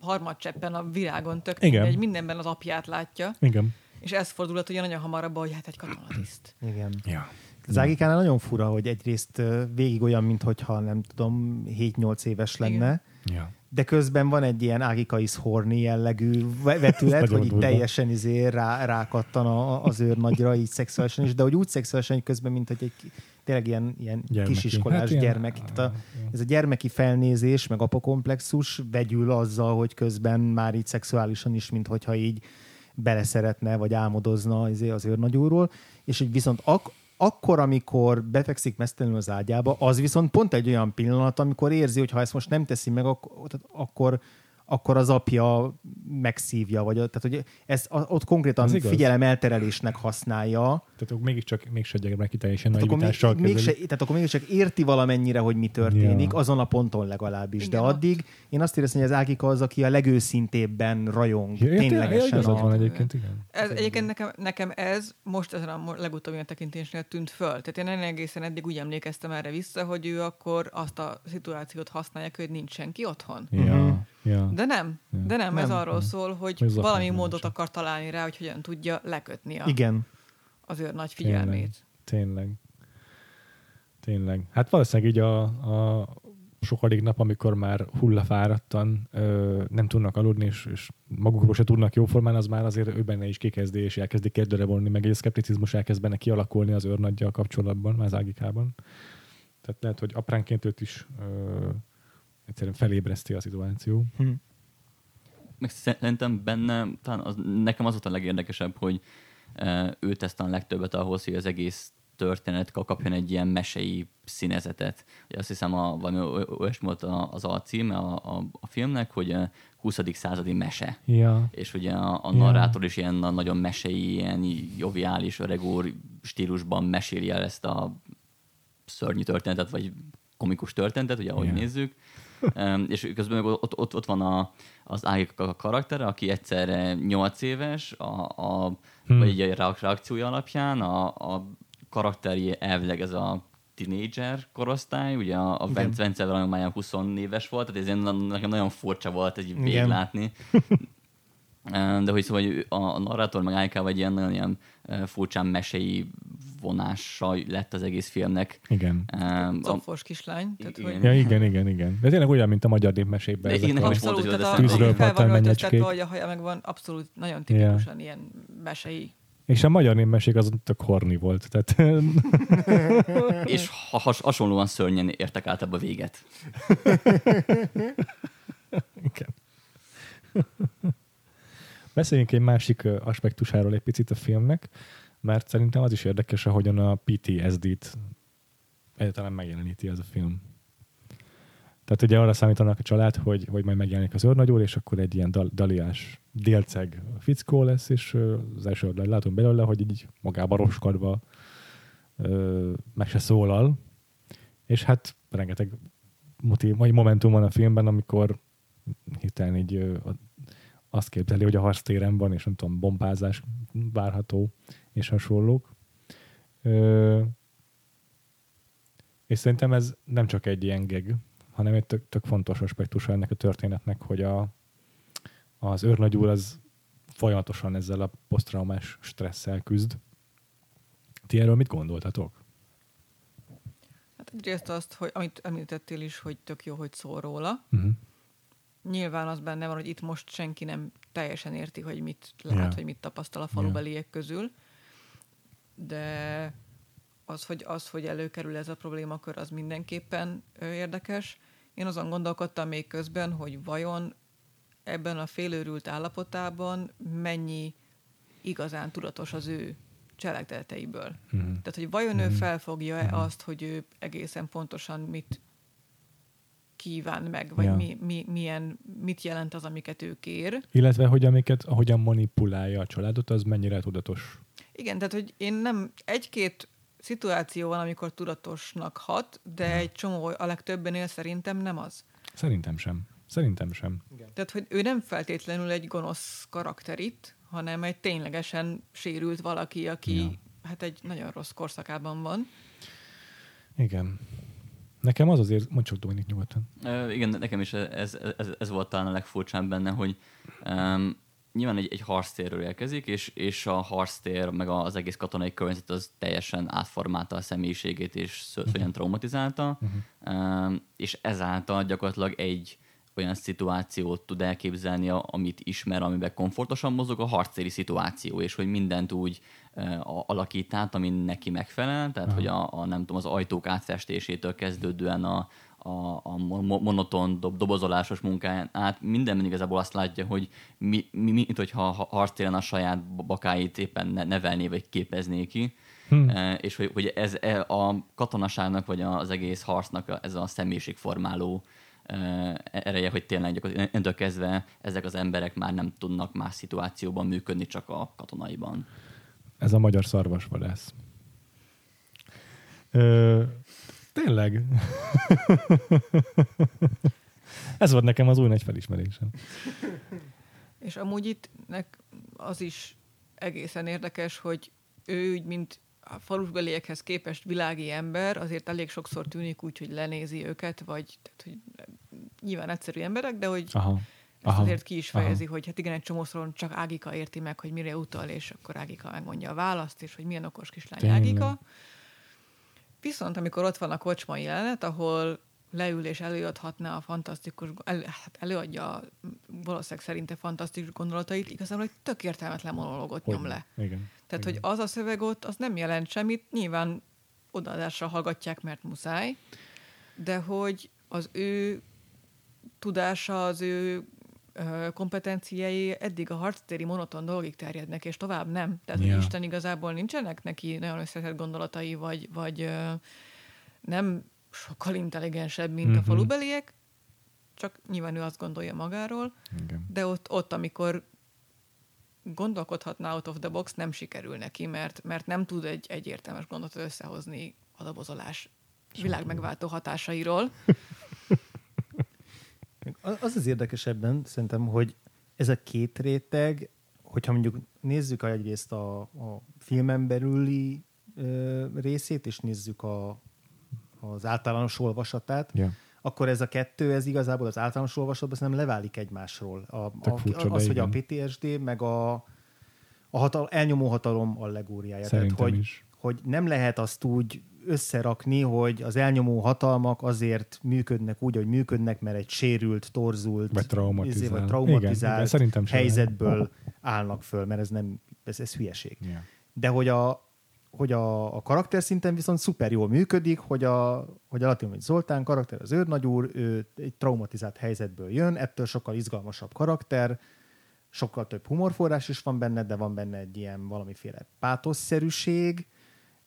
harmadcseppen, a virágon, tök Igen. mindegy, mindenben az apját látja. Igen. És ez fordulhat ugye nagyon hamar abba, hogy hát egy katonatiszt. Igen. Ja. Az Ágikánál nagyon fura, hogy egyrészt végig olyan, mintha nem tudom, 7-8 éves lenne, Igen. Ja. de közben van egy ilyen Ágika is horny jellegű ve- vetület, hogy így teljesen izé rá, rákattan a, az őrnagyra így szexuálisan is, de hogy úgy szexuálisan, hogy közben, mint hogy egy tényleg ilyen, ilyen Gyermeki. kisiskolás Hát ilyen- gyermek. A, ez a gyermeki felnézés, meg apokomplexus vegyül azzal, hogy közben már így szexuálisan is, mint hogyha így beleszeretne, vagy álmodozna izé az őrnagyúról, és hogy viszont ak- akkor, amikor befekszik mesztelenül az ágyába, az viszont pont egy olyan pillanat, amikor érzi, hogy ha ezt most nem teszi meg, akkor, akkor, akkor az apja megszívja, vagy tehát, hogy ez ott konkrétan Ez igaz. figyelem elterelésnek használja, Tehát akkor mégiscsak mégse tehát akkor, naivitással még, mégse, tehát akkor mégiscsak érti valamennyire, hogy mi történik, Ja. azon a ponton legalábbis. Igen, De ott- addig én azt éreztem, hogy az Ágika az, aki a legőszintébben rajong. Ja, ja, tényleg, ténylegesen. igazad a- van egyébként, igen. Ez, egyébként nekem, nekem ez most ezen a legutóbbi tekintésnél tűnt föl. Tehát én egészen eddig úgy emlékeztem erre vissza, hogy ő akkor azt a szituációt használja, hogy nincs senki otthon. Ja, Mhm. Ja. De nem, Ja. de nem, ez Nem. arról szól, hogy Ez valami módot akar találni rá, hogy hogyan tudja lekötni a, Igen. az őr nagy figyelmét. Tényleg. Tényleg. Hát valószínűleg így a, a sokadik nap, amikor már hullafáradtan ö, nem tudnak aludni, és, és magukról se tudnak jóformán, az már azért ő benne is kikezdi, és elkezdi kérdőre vonni, meg egy szkepticizmus elkezd benne kialakulni az őrnaggyal kapcsolatban, az ágikában. Tehát lehet, hogy apránként őt is ö, egyszerűen felébreszti a szituáció. Hm. Meg szerintem benne, talán az, nekem az volt a legérdekesebb, hogy e, ő tesz talán legtöbbet ahhoz, hogy az egész történet kapjon egy ilyen mesei színezetet. Ugye azt hiszem, a, valami oly- olyasmi volt a- az alcíme a, a, a filmnek, hogy e, 20. századi mese. Ja. És ugye a, a Ja. narrátor is ilyen na- nagyon mesei, ilyen joviális, öreg úr stílusban meséli el ezt a szörnyű történetet, vagy komikus történetet, ugye ahogy Ja. nézzük. És közben meg ott, ott, ott van a, az Ágika karaktere, aki egyszerre 8 éves, a, a, Hmm. vagy egy reak- reakciója alapján, a, a karakteri elvileg ez a tínédzser korosztály, ugye a, a. Vence, Vence valami 20 éves volt, tehát ez ilyen na- nekem nagyon furcsa volt egy. Ö, De hogy szóval hogy a a narrátor meg Ájká vagy ilyen nagyon ilyen furcsán mesei vonása lett az egész filmnek. Igen. A- Cofos kislány. Tehát, Igen. hogy Ja, igen, igen, igen. De tényleg olyan, mint a magyar népmesében. Igen, abszolút, hogy tehát a, Tűzről fel van hogy a haja megvan, abszolút nagyon tipikusan ilyen mesei. És a magyar népmesség az tök horni volt. Tehát és ha, has, hasonlóan szörnyen értek általában véget. Igen. Beszéljünk egy másik aspektusáról egy picit a filmnek, mert szerintem az is érdekes, ahogyan a PTSD-t egyáltalán megjeleníti ez a film. Tehát ugye arra számítanak a család, hogy, hogy majd megjelenik az őrnagyúr, és akkor egy ilyen dal, daliás délceg fickó lesz, és az első látunk belőle, hogy így magába roskadva ö, meg se szólal. És hát rengeteg motiv, vagy momentum van a filmben, amikor hirtelen így ö, azt képzeli, hogy a harctéren van, és nem tudom, bombázás várható, és hasonlók. Ö, és szerintem ez nem csak egy ilyen geg, hanem egy tök, tök fontos aspektusa ennek a történetnek, hogy a, az őrnagyúr az folyamatosan ezzel a posztraumás stresszel küzd. Ti erről mit gondoltatok? Hát egyrészt azt, hogy, amit említettél is, hogy tök jó, hogy szól róla. Uh-huh. Nyilván az benne van, hogy itt most senki nem teljesen érti, hogy mit lát, Ja. hogy mit tapasztal a falubeliek közül. De az hogy, az, hogy előkerül ez a problémakör, az mindenképpen érdekes. Én azon gondolkodtam még közben, hogy vajon ebben a félőrült állapotában mennyi igazán tudatos az ő cselekedeteiből. Mhm. Tehát, hogy vajon ő Mhm. felfogja-e Mhm. azt, hogy ő egészen pontosan mit kíván meg, vagy Ja. mi, mi, milyen, mit jelent az, amiket ő kér. Illetve, hogy amiket, ahogyan manipulálja a családot, az mennyire tudatos. Igen, tehát, hogy én nem egy-két szituáció van, amikor tudatosnak hat, de egy csomó, a legtöbbenél szerintem nem az. Szerintem sem. Szerintem sem. Tehát, hogy ő nem feltétlenül egy gonosz karakter itt, hanem egy ténylegesen sérült valaki, aki Ja. hát egy nagyon rossz korszakában van. Igen. Nekem az azért, mondj csak Dominik nyugodtan. Ö, igen, nekem is ez, ez, ez volt talán a legfurcsább benne, hogy um, nyilván egy, egy harctérről érkezik, és, és a harctér, meg az egész katonai környezet az teljesen átformálta a személyiségét, és szö- szörnyen traumatizálta, um, és ezáltal gyakorlatilag egy olyan szituációt tud elképzelni, a- amit ismer, amiben komfortosan mozog, a harctéri szituáció, és hogy mindent úgy uh, alakít át, ami neki megfelel, tehát Aha. hogy a, a, nem tudom, az ajtók átfestésétől kezdődően a, a, a mo- monoton, dob, dobozolásos munkáján át mindenben igazából azt látja, hogy mi, mi, mint hogyha ha- harctéren a saját bakáit éppen ne- nevelné vagy képezné ki, Hm. e, és hogy, hogy ez e, a katonaságnak vagy az egész harcnak ez a személyiségformáló e, ereje, hogy tényleg gyakorlatilag innentől kezdve ezek az emberek már nem tudnak más szituációban működni, csak a katonaiban. Ez a magyar szarvasvadász. Ö, tényleg. Ez volt nekem az új nagy felismerésem. És amúgy itt nek az is egészen érdekes, hogy ő úgy, mint a falusbeliekhez képest világi ember, azért elég sokszor tűnik úgy, hogy lenézi őket, vagy tehát, hogy nyilván egyszerű emberek, de hogy Aha. ezt Aha. azért ki is fejezi, hogy hát igen, egy csomószor csak Ágika érti meg, hogy mire utal, és akkor Ágika megmondja a választ, és hogy milyen okos kislány Tényleg. Ágika. Viszont amikor ott van a kocsmai jelenet, ahol leül és előadhatná a fantasztikus, el, hát előadja a- valószínűleg szerinte fantasztikus gondolatait, igazából egy tök értelmetlen monológot nyom le. Igen. Tehát, Igen. hogy az a szöveg ott, az nem jelent semmit, nyilván odaadásra hallgatják, mert muszáj, de hogy az ő tudása, az ő kompetenciái eddig a harctéri monoton dolgig terjednek, és tovább nem. Tehát, hogy Isten igazából nincsenek neki nagyon összetett gondolatai, vagy, vagy nem sokkal intelligensebb, mint Mhm. a falubeliek, csak nyilván ő azt gondolja magáról, Igen. de ott, ott amikor gondolkodhatná out of the box, nem sikerül neki, mert, mert nem tud egy, egy értelmes gondolatot összehozni a dobozolás világ megváltó hatásairól. Az az érdekesebben szerintem, hogy ez a két réteg, hogyha mondjuk nézzük a- egyrészt a, a filmen belüli ö, részét, és nézzük a, az általános olvasatát, Ja. akkor ez a kettő, ez igazából az általános olvasatban nem leválik egymásról. A, a, furcsa, az, hogy a igen. PTSD, meg a, a hatal, elnyomó hatalom allegóriája. Szerintem Tehát, hogy, is. hogy nem lehet azt úgy összerakni, hogy az elnyomó hatalmak azért működnek úgy, hogy működnek, mert egy sérült, torzult, Vagy traumatizál. izé, vagy Igen, traumatizált igen, sem helyzetből állnak föl, mert ez nem, ez, ez hülyeség. Ja. De hogy a, hogy a, a karakter szinten viszont szuper jól működik, hogy a, hogy a Latinovics Zoltán karakter, az őrnagyúr, ő egy traumatizált helyzetből jön, ettől sokkal izgalmasabb karakter, sokkal több humorforrás is van benne, de van benne egy ilyen valamiféle pátoszszerűség,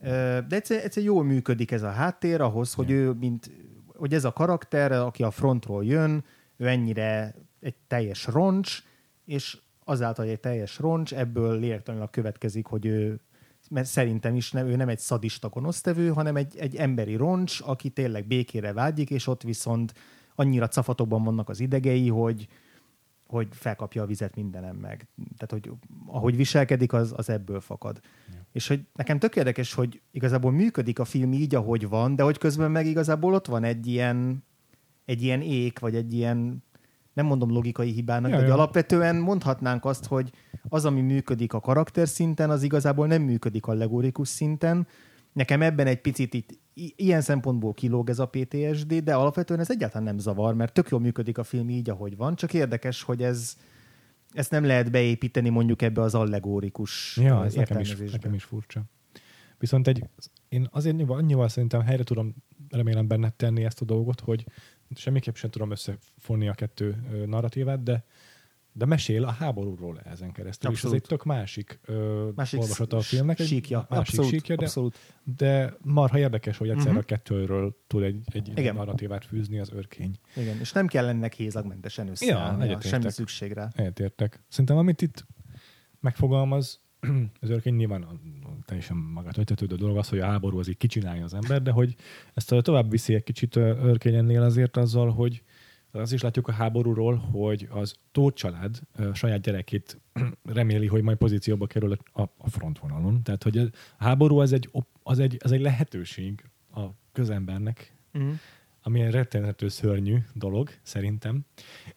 de egyszer, egyszer jól működik ez a háttér ahhoz, hogy ő, mint, hogy ez a karakter, aki a frontról jön, ő ennyire egy teljes roncs, és azáltal, hogy egy teljes roncs, ebből lélektanulag következik, hogy ő mert szerintem is nem, ő nem egy szadista gonosztevő, hanem egy, egy emberi roncs, aki tényleg békére vágyik, és ott viszont annyira cafatokban vannak az idegei, hogy, hogy felkapja a vizet mindenem meg. Tehát, hogy ahogy viselkedik, az, az ebből fakad. Ja. És hogy nekem tök érdekes, hogy igazából működik a film így, ahogy van, de hogy közben meg igazából ott van egy ilyen, egy ilyen ék, vagy egy ilyen, nem mondom logikai hibának, Ja, de ja. alapvetően mondhatnánk azt, hogy az, ami működik a karakter szinten, az igazából nem működik allegorikus szinten. Nekem ebben egy picit itt ilyen szempontból kilóg ez a PTSD, de alapvetően ez egyáltalán nem zavar, mert tök jól működik a film így, ahogy van, csak érdekes, hogy ez ezt nem lehet beépíteni mondjuk ebbe az allegórikus Ja, ez nekem is, nekem is furcsa. Viszont egy, én azért annyival, annyival szerintem helyre tudom remélem benne tenni ezt a dolgot, hogy semmiképp sem tudom összefonni a kettő narratívát, de de mesél a háborúról ezen keresztül, Abszolút. és ez egy tök másik, ö, Másik olvasata a filmnek, egy síkja. másik abszolút, síkja, de, abszolút. de marha érdekes, hogy egyszerre Mhm. a kettőről tud egy, egy Igen. narratívát fűzni az örkény. Igen, és nem kell ennek hézagmentesen összeállni, ja, semmi szükség rá. Egyetértek. Szerintem amit itt megfogalmaz, az örkény nyilván teljesen magát ötetődő dolog az, hogy a háború az így kicsinálja az ember, de hogy ezt tovább viszi egy kicsit örkényennél azért azzal, hogy az is látjuk a háborúról, hogy az Tóth család saját gyerekét reméli, hogy majd pozícióba kerül a, a frontvonalon. Tehát, hogy a háború az egy, az egy, az egy lehetőség a közembernek, Mm. ami egy rettenető szörnyű dolog, szerintem.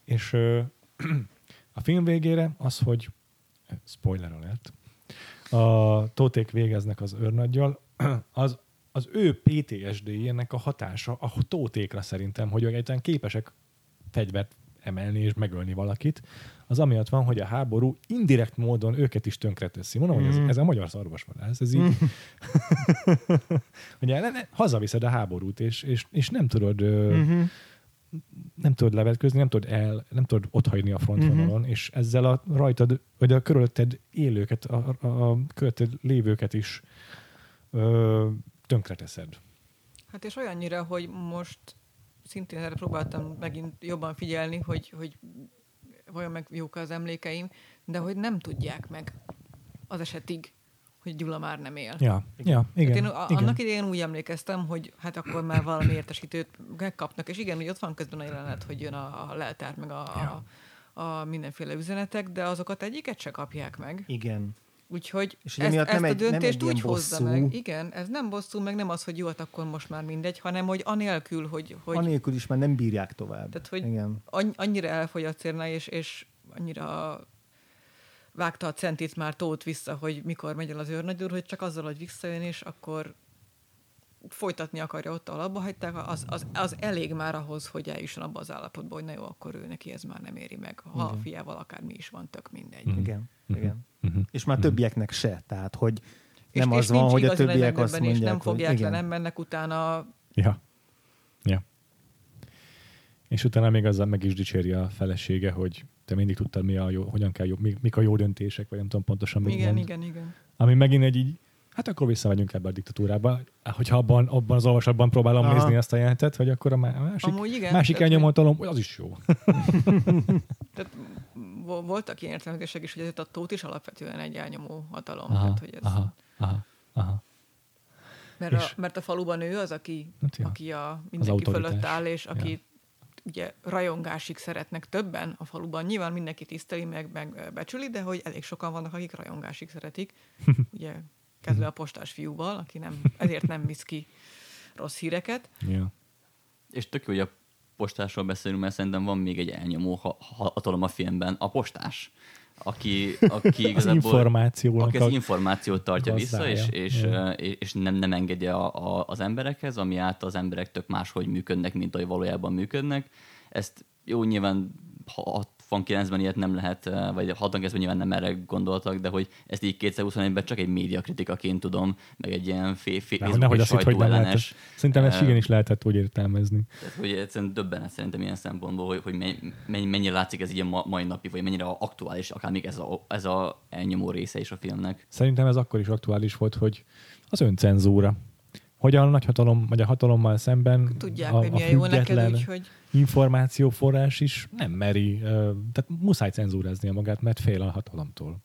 És ö, a film végére az, hogy spoiler alert, a tóték végeznek az őrnaggyal, az, az ő PTSD-jének a hatása a tótékra szerintem, hogy egyáltalán képesek fegyvert emelni és megölni valakit, az amiatt van, hogy a háború indirekt módon őket is tönkreteszi. Mondom, hogy ez, Mhm. ez a magyar szarvasvadász, ez így... Ugye ne, ne, hazaviszed a háborút, és, és, és nem tudod ö, Mhm. nem tudod levetközni, nem tudod, el, nem tudod otthagyni a frontvonalon, Mhm. uh-huh. és ezzel a rajtad, vagy a körülötted élőket, a, a, a körülötted lévőket is ö, tönkreteszed. Hát és olyannyira, hogy most szintén erre próbáltam megint jobban figyelni, hogy, hogy vajon meg jók az emlékeim, de hogy nem tudják meg az esetig, hogy Gyula már nem él. Ja, ja igen. Hát én a, igen. annak idején úgy emlékeztem, hogy hát akkor már valami értesítőt megkapnak, és igen, hogy ott van közben a jelenet, hogy jön a, a leltár, meg a, Ja. a, a mindenféle üzenetek, de azokat egyiket se kapják meg. Igen. Úgyhogy És ezt, ezt nem a egy- nem döntést egy ilyen úgy hozza bosszú. meg. Igen, ez nem bosszú, meg nem az, hogy jó, hát akkor most már mindegy, hanem hogy anélkül, hogy, hogy Anélkül is már nem bírják tovább. Tehát, hogy- Igen. anny- annyira elfogy a cérna, és, és annyira vágta a centit már tót vissza, hogy mikor megy el az őrnagyúr, hogy csak azzal, hogy visszajön, és akkor folytatni akarja ott, ahol abba hagyták, az, az, az elég már ahhoz, hogy eljusson abba az állapotba, hogy na jó, akkor ő neki ez már nem éri meg. Ha a Igen. fiával akármi is van, tök mindegy. Mhm. Igen. Mhm. Igen. Mhm. És már többieknek se. Tehát, hogy nem és, az és van, nincs hogy a többiek azt mondják, nem fogják hogy le, igen. nem mennek utána. Ja. Ja. És utána még azzal meg is dicséri a felesége, hogy te mindig tudtad, mi a jó, hogyan kell jó, mik, mik a jó döntések, vagy nem tudom pontosan, mit Igen, mond. igen, igen. Ami megint egy így, hát akkor visszamegyünk ebbe a diktatúrába, hogyha abban, abban az olvasatban próbálom Aha. nézni ezt a jelentet, hogy akkor a má- másik, Amúgy igen, másik tehát, elnyomatalom, az is jó. Tehát vo- voltak ilyen értelmezések is, hogy ez a tót is alapvetően egy elnyomó hatalom. Aha, Tehát, hogy ez, aha, aha, aha. mert, a, mert a faluban ő az, aki, Hát ja. aki a mindenki fölött áll, és aki Ja. ugye rajongásig szeretnek többen a faluban. Nyilván mindenki tiszteli, meg, meg becsüli, de hogy elég sokan vannak, akik rajongásig szeretik. ugye kezdve a postás fiúval, aki nem, ezért nem visz ki rossz híreket. Ja. És tök jó, hogy a postásról beszélünk, mert szerintem van még egy elnyomó ha- ha- hatalom a filmben, a postás, aki, aki Az igazából információnak aki az információt tartja vissza, gazdája. és, és, és, és nem, nem engedje a, a, az emberekhez, ami által az emberek tök máshogy működnek, mint ahogy valójában működnek. Ezt jó, nyilván 69-ben ilyet nem lehet, eh, vagy 69-ben nyilván nem erre gondoltak, de hogy ezt így 2021-ben csak egy médiakritikaként tudom, meg egy ilyen fé, fé, Nehogy- nehogy azt hitt, hogy nem lehetett. Szerintem ezt Eh, igenis lehetett úgy értelmezni. Tehát, hogy egyszerűen döbbenet szerintem ilyen szempontból, hogy, hogy menny- menny- mennyire látszik ez így a ma- mai napig, vagy mennyire aktuális, akár még ez a, ez a elnyomó része is a filmnek. Szerintem ez akkor is aktuális volt, hogy az öncenzúra. Hogy a nagyhatalom, vagy a hatalommal szemben Tudják, a, hogy a jó neked, független úgyhogy információforrás is nem meri, tehát muszáj cenzúráznia magát, mert fél a hatalomtól.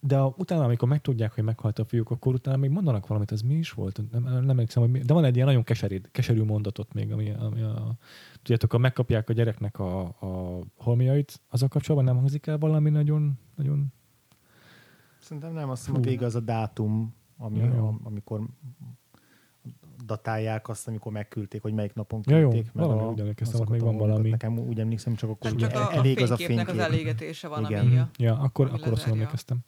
De a, utána, amikor megtudják, hogy meghalt a fiúk, akkor utána még mondanak valamit, ez mi is volt? Nem, nem emlékszem, hogy mi, de van egy ilyen nagyon keserű, keserű mondatot még, ami, ami a, tudjátok, ha megkapják a gyereknek a, a holmiait, azzal kapcsolatban nem hangzik el valami nagyon, nagyon Szerintem nem, azt hiszem, Fú. a vége az a dátum, ami, Ja, a, amikor datálják azt, amikor megküldték, hogy melyik napon Ja, jó, küldték. meg valami a- úgy emlékeztem, ott még van valami. Nekem úgy emlékszem, csak akkor ugye csak a, a elég az a fényképnek fénykép. az elégetése van, Igen. ami Mhm. a, Ja, akkor, akkor lezárja. emlékeztem.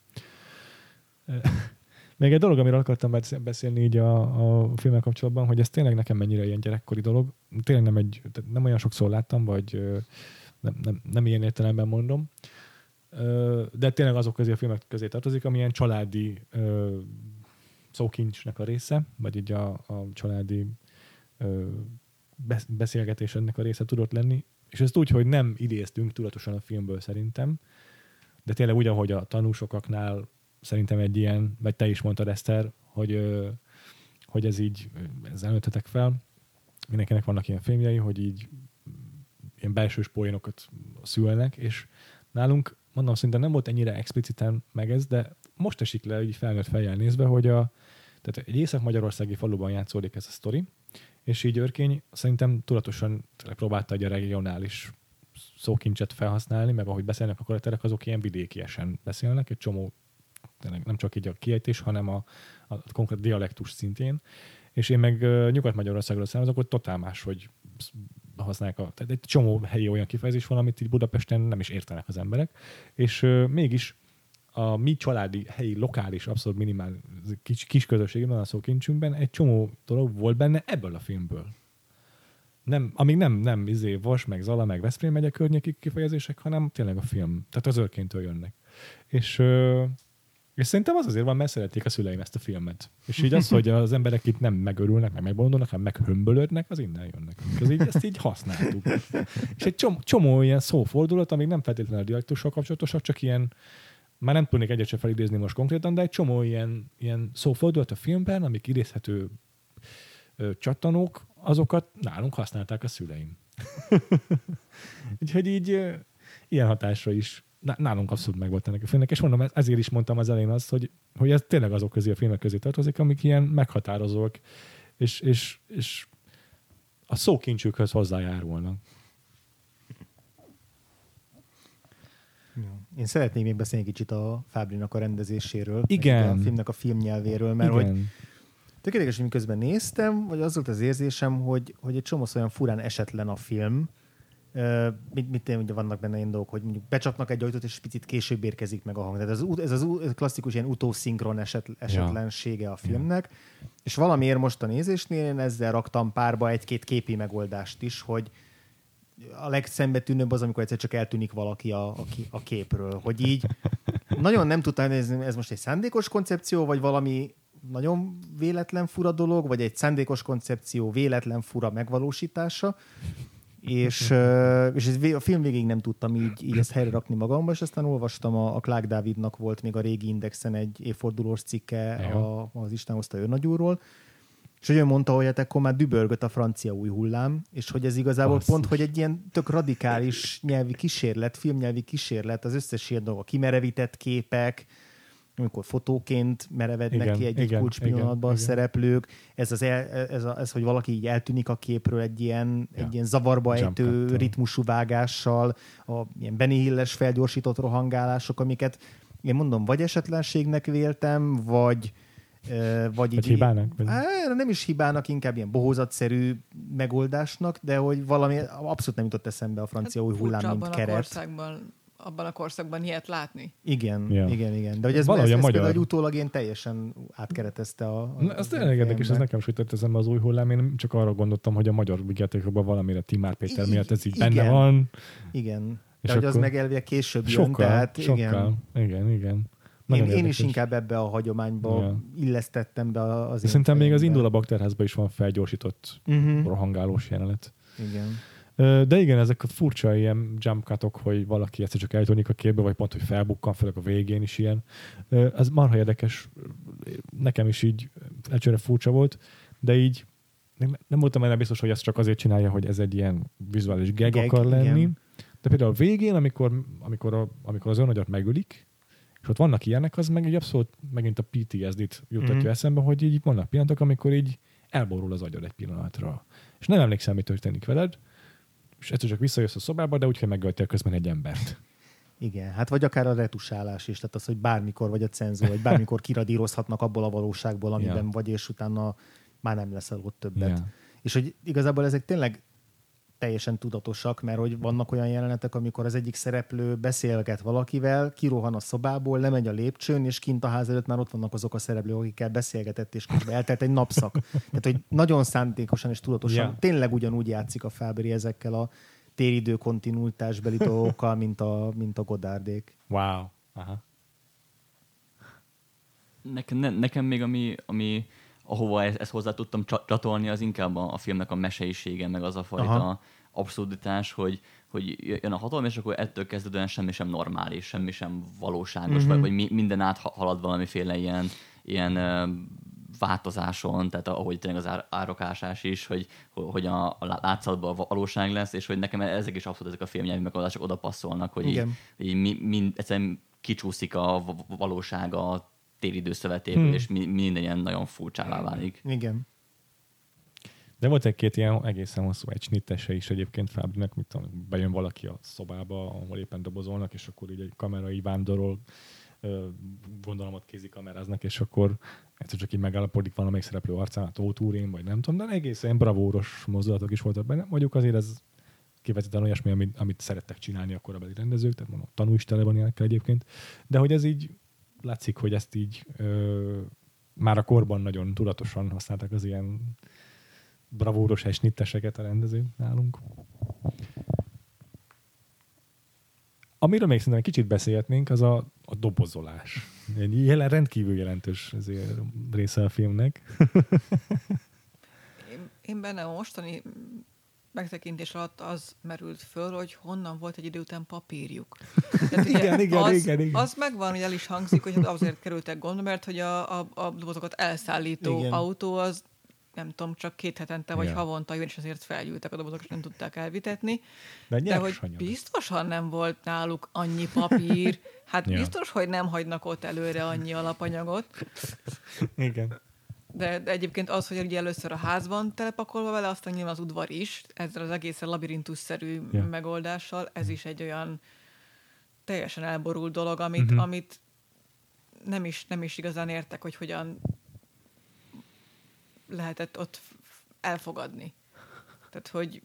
Még egy dolog, amiről akartam beszél- beszélni így a, a filmmel kapcsolatban, hogy ez tényleg nekem mennyire ilyen gyerekkori dolog. Tényleg nem, egy, nem olyan sokszor láttam, vagy nem, nem, nem ilyen értelemben mondom. De tényleg azok közé a filmek közé tartozik, ami ilyen családi szókincsnek a része, vagy így a, a családi beszélgetés ennek a része tudott lenni, és ezt úgy, hogy nem idéztünk tudatosan a filmből szerintem, de tényleg úgy, ahogy a tanúsokaknál szerintem egy ilyen, vagy te is mondtad Eszter, hogy, hogy ez így, ezzel nőttetek fel, mindenkinek vannak ilyen filmjei, hogy így ilyen belsős poénokat szülnek, és nálunk, mondom, szerintem nem volt ennyire expliciten meg ez, de most esik le, így felnőtt fejjel nézve, hogy a, tehát egy észak-magyarországi faluban játszódik ez a sztori, és így Örkény szerintem tudatosan próbálta egy a regionális szókincset felhasználni, meg ahogy beszélnek a karakterek, azok ilyen vidékiesen beszélnek, egy csomó, tényleg nem csak így a kiejtés, hanem a, a konkrét dialektus szintén. És én meg Nyugat-Magyarországról származok, hogy totál más, hogy használják a, tehát egy csomó helyi olyan kifejezés van, amit így Budapesten nem is értenek az emberek, és mégis a mi családi, helyi, lokális, abszolút minimál kis, kis közösségben, a szókincsünkben egy csomó dolog volt benne ebből a filmből. Nem, amíg nem, nem izé, Vas, meg Zala, meg Veszprém megye környéki kifejezések, hanem tényleg a film. Tehát az őrkéntől jönnek. És, ö, és szerintem az azért van, mert szerették a szüleim ezt a filmet. És így az, hogy az emberek itt nem megörülnek, meg megbolondulnak, hanem meghömbölödnek, az innen jönnek. Ez így, ezt így használtuk. És egy csomó, csomó ilyen szófordulat, amíg nem feltétlenül a dialektussal kapcsolatosak, csak ilyen már nem tudnék egyet sem felidézni most konkrétan, de egy csomó ilyen, ilyen szófordulat a filmben, amik idézhető ö, csattanók, azokat nálunk használták a szüleim. Úgyhogy így ö, ilyen hatásra is nálunk abszolút meg volt ennek a filmnek, és mondom, ezért is mondtam az elején azt, hogy, hogy ez tényleg azok közé a filmek közé tartozik, amik ilyen meghatározók, és, és, és a szókincsükhöz hozzájárulnak. Én szeretnék még beszélni kicsit a Fábrinak a rendezéséről. Igen. A filmnek a filmnyelvéről, mert Igen. hogy tök érdekes, hogy miközben néztem, vagy az volt az érzésem, hogy, hogy egy csomó olyan furán esetlen a film, Mit, mit ugye vannak benne ilyen dolgok, hogy mondjuk becsapnak egy ajtót, és picit később érkezik meg a hang. Tehát ez, az- ez az klasszikus ilyen utószinkron eset, esetlensége a filmnek, és valamiért most a nézésnél én ezzel raktam párba egy-két képi megoldást is, hogy a legszembetűnőbb az, amikor egyszer csak eltűnik valaki a, a, a képről. Hogy így nagyon nem tudtam nézni, ez most egy szándékos koncepció, vagy valami nagyon véletlen fura dolog, vagy egy szándékos koncepció véletlen fura megvalósítása. És, ö, és ez, a film végig nem tudtam így, így ezt helyre rakni magamba, és aztán olvastam, a, a Clark Davidnak volt még a régi Indexen egy évfordulós cikke Jó. a, az Isten hozta őrnagyúról, és hogy ő mondta, hogy hát akkor már dübörgött a francia új hullám, és hogy ez igazából Basszus. pont, hogy egy ilyen tök radikális nyelvi kísérlet, filmnyelvi kísérlet, az összes ilyen dolog, a kimerevített képek, amikor fotóként merevednek Igen, ki egy, egy igen, kulcs igen, pillanatban a igen. szereplők, ez, az el, ez, a, ez, hogy valaki így eltűnik a képről egy ilyen, Ja. egy ilyen zavarba Jump ejtő cut-tal. ritmusú vágással, a ilyen Benny Hill-es felgyorsított rohangálások, amiket én mondom, vagy esetlenségnek véltem, vagy ö, vagy, Vagy így, hibának? Vagy- Á, nem is hibának, inkább ilyen bohózatszerű megoldásnak, de hogy valami abszolút nem jutott eszembe a francia új hullám, Hát mint a keret. korszakban, abban a korszakban ilyet látni. Igen, Ja. igen, igen. De hogy ez, Valahogy ez, a ez magyar- például utólag én teljesen átkeretezte a... a Na, ez tényleg érdekes, ez nekem jutott eszembe az új hullám. Én csak arra gondoltam, hogy a magyar vigyátékokban valamire Timár Péter I- miatt ez így igen. benne van. Igen. És De hogy az meg elvileg később jön, Sokkal, tehát sokkal. igen. Igen, igen. Én, Nagyon én is inkább ebbe a hagyományba Ja. illesztettem be az Szerintem még az indul a bakterházban is van felgyorsított Mhm. rohangálós jelenet. Igen. De igen, ezek a furcsa ilyen jump cutok, hogy valaki egyszer csak eltűnik a képbe, vagy pont, hogy felbukkan, főleg a végén is ilyen. Ez marha érdekes. Nekem is így egyszerre furcsa volt, de így nem, nem voltam benne biztos, hogy ezt csak azért csinálja, hogy ez egy ilyen vizuális gag, Gag, akar lenni. igen. De például a végén, amikor, amikor, a, amikor az önagyat megölik, és ott vannak ilyenek, az meg egy abszolút megint a PTSD-t jutatja Mhm. eszembe, hogy így vannak pillanatok, amikor így elborul az agyad egy pillanatra. És nem emlékszem, mi történik veled, és egyszer csak visszajössz a szobába, de úgy, hogy megöltél közben egy embert. Igen, hát vagy akár a retusálás is, tehát az, hogy bármikor vagy a cenzor, vagy bármikor kiradírozhatnak abból a valóságból, amiben Ja. vagy, és utána már nem leszel ott többet. Ja. És hogy igazából ezek tényleg teljesen tudatosak, mert hogy vannak olyan jelenetek, amikor az egyik szereplő beszélget valakivel, kirohan a szobából, lemegy a lépcsőn, és kint a ház előtt már ott vannak azok a szereplők, akikkel beszélgetett, és közben eltelt egy napszak. Tehát, hogy nagyon szándékosan és tudatosan Ja. tényleg ugyanúgy játszik a Fábri ezekkel a téridő kontinuitásbeli dolgokkal, mint a, mint a Godárdék. Wow. Aha. Nekem, ne, nekem még ami, ami ahova ezt, ezt hozzá tudtam csa- csatolni, az inkább a, a filmnek a meseisége, meg az a fajta Aha. abszurditás, hogy, hogy jön a hatalom, és akkor ettől kezdődően semmi sem normális, semmi sem valóságos, mm-hmm. vagy, vagy mi, minden áthalad valamiféle ilyen, ilyen változáson, tehát ahogy tényleg az árokásás is, hogy, hogy a, a látszatban a valóság lesz, és hogy nekem ezek is abszolút ezek a filmnyelvi megoldások oda passzolnak, hogy Igen. így, így mi, mind, egyszerűen kicsúszik a valóság a téridő szövetéből, hmm. és minden ilyen nagyon furcsává válik. Igen. De volt egy-két ilyen egészen hosszú egy snittese is egyébként Fábrinek, mit tudom, bejön valaki a szobába, ahol éppen dobozolnak, és akkor így egy kamera így vándorol, gondolom ott kézikameráznak, és akkor egyszer csak így megállapodik valamelyik szereplő arcán, a Tóth Úrén, vagy nem tudom, de egészen bravúros mozdulatok is voltak benne. Mondjuk azért ez kifejezetten olyasmi, amit, amit szerettek csinálni a korabeli rendezők, tehát mondom, tanú is tele van ilyenekkel egyébként, de hogy ez így látszik, hogy ezt így ö, már a korban nagyon tudatosan használták az ilyen bravúros és nitteseket a rendezők nálunk. Amiről még szerintem egy kicsit beszélhetnénk, az a, a dobozolás. Egy jelen, rendkívül jelentős része a filmnek. én, én benne a mostani megtekintés alatt az merült föl, hogy honnan volt egy idő után papírjuk. Tehát igen, igen, az, igen, igen. Az megvan, hogy el is hangzik, hogy azért kerültek gondba, mert hogy a, a, a dobozokat elszállító igen. autó az nem tudom, csak két hetente vagy ja. havonta jön, és azért felgyűltek a dobozok, és nem tudták elvitetni. De, De hogy biztosan nem volt náluk annyi papír, hát ja. biztos, hogy nem hagynak ott előre annyi alapanyagot. Igen. De, de egyébként az, hogy ugye először a házban telepakolva vele, aztán nyilván az udvar is, ezzel az egészen labirintusszerű ja. megoldással, ez is egy olyan teljesen elborult dolog, amit, uh-huh. amit nem is, nem is igazán értek, hogy hogyan lehetett ott elfogadni. Tehát, hogy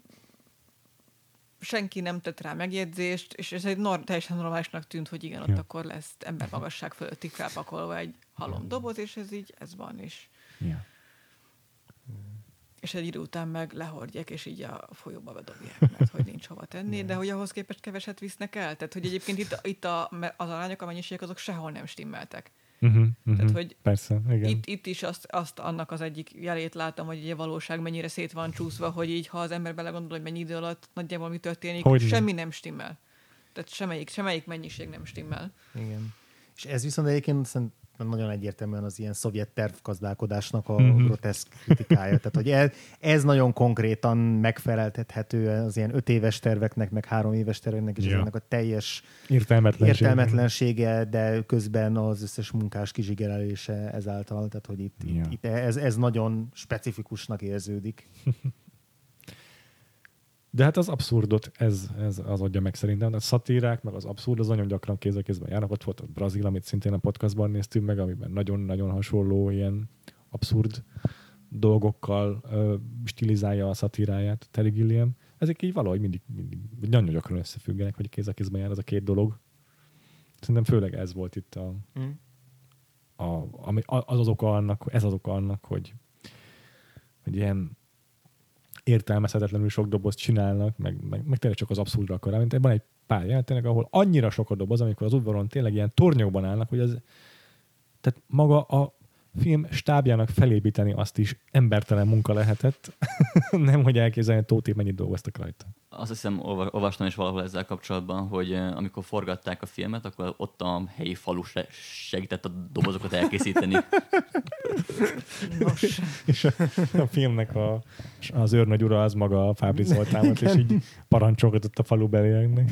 senki nem tett rá megjegyzést, és ez egy nor- teljesen normálisnak tűnt, hogy igen, ott ja. akkor lesz ember magasság fölöttig felpakolva egy halom doboz, és ez így, ez van is. Ja. És egy idő után meg lehordják, és így a folyóba bedobják, mert hogy nincs hova tenni, de hogy ahhoz képest keveset visznek el. Tehát, hogy egyébként itt, itt a, az arányok, a mennyiségek, azok sehol nem stimmeltek. Uh-huh, uh-huh. Tehát, hogy Persze, igen. Itt, itt is azt, azt annak az egyik jelét láttam, hogy a valóság mennyire szét van csúszva, hogy így, ha az ember belegondol, hogy mennyi idő alatt nagyjából mi történik, hogy semmi nem stimmel. Tehát semmelyik, semmelyik mennyiség nem stimmel. Igen. És ez viszont egyébként nagyon egyértelműen az ilyen szovjet tervgazdálkodásnak a mm-hmm. groteszk kritikája. Tehát, hogy ez, ez nagyon konkrétan megfeleltethető az ilyen öt éves terveknek, meg három éves terveknek, és ja. ennek a teljes értelmetlensége. értelmetlensége, de közben az összes munkás kizsigerelése ezáltal. Tehát, hogy itt, ja. itt ez, ez nagyon specifikusnak érződik. De hát az abszurdot ez, ez az adja meg szerintem. A szatírák, meg az abszurd az nagyon gyakran kéz a kézben járnak. Ott volt a Brazil, amit szintén a podcastban néztünk meg, amiben nagyon-nagyon hasonló ilyen abszurd dolgokkal ö, stilizálja a szatíráját Terry Gilliam. Ezek így valahogy mindig, mindig nagyon gyakran összefüggenek, hogy kéz a kézben jár ez a két dolog. Szerintem főleg ez volt itt a, mm. a, ami, az az oka annak, ez az oka annak, hogy, hogy ilyen értelmezhetetlenül sok dobozt csinálnak, meg, meg, meg tényleg csak az abszurdra akar mint Van egy pár jelentenek, ahol annyira sok a doboz, amikor az udvaron tényleg ilyen tornyokban állnak, hogy az, tehát maga a film stábjának felépíteni azt is embertelen munka lehetett. nem, hogy elképzelni, hogy Tóti mennyit dolgoztak rajta. Azt hiszem, olvastam is valahol ezzel kapcsolatban, hogy eh, amikor forgatták a filmet, akkor ott a helyi falu segített a dobozokat elkészíteni. Nos. és a, a filmnek a, az őrnagy ura az maga a Fábri Zoltán és így parancsolgatott a falu belieknek.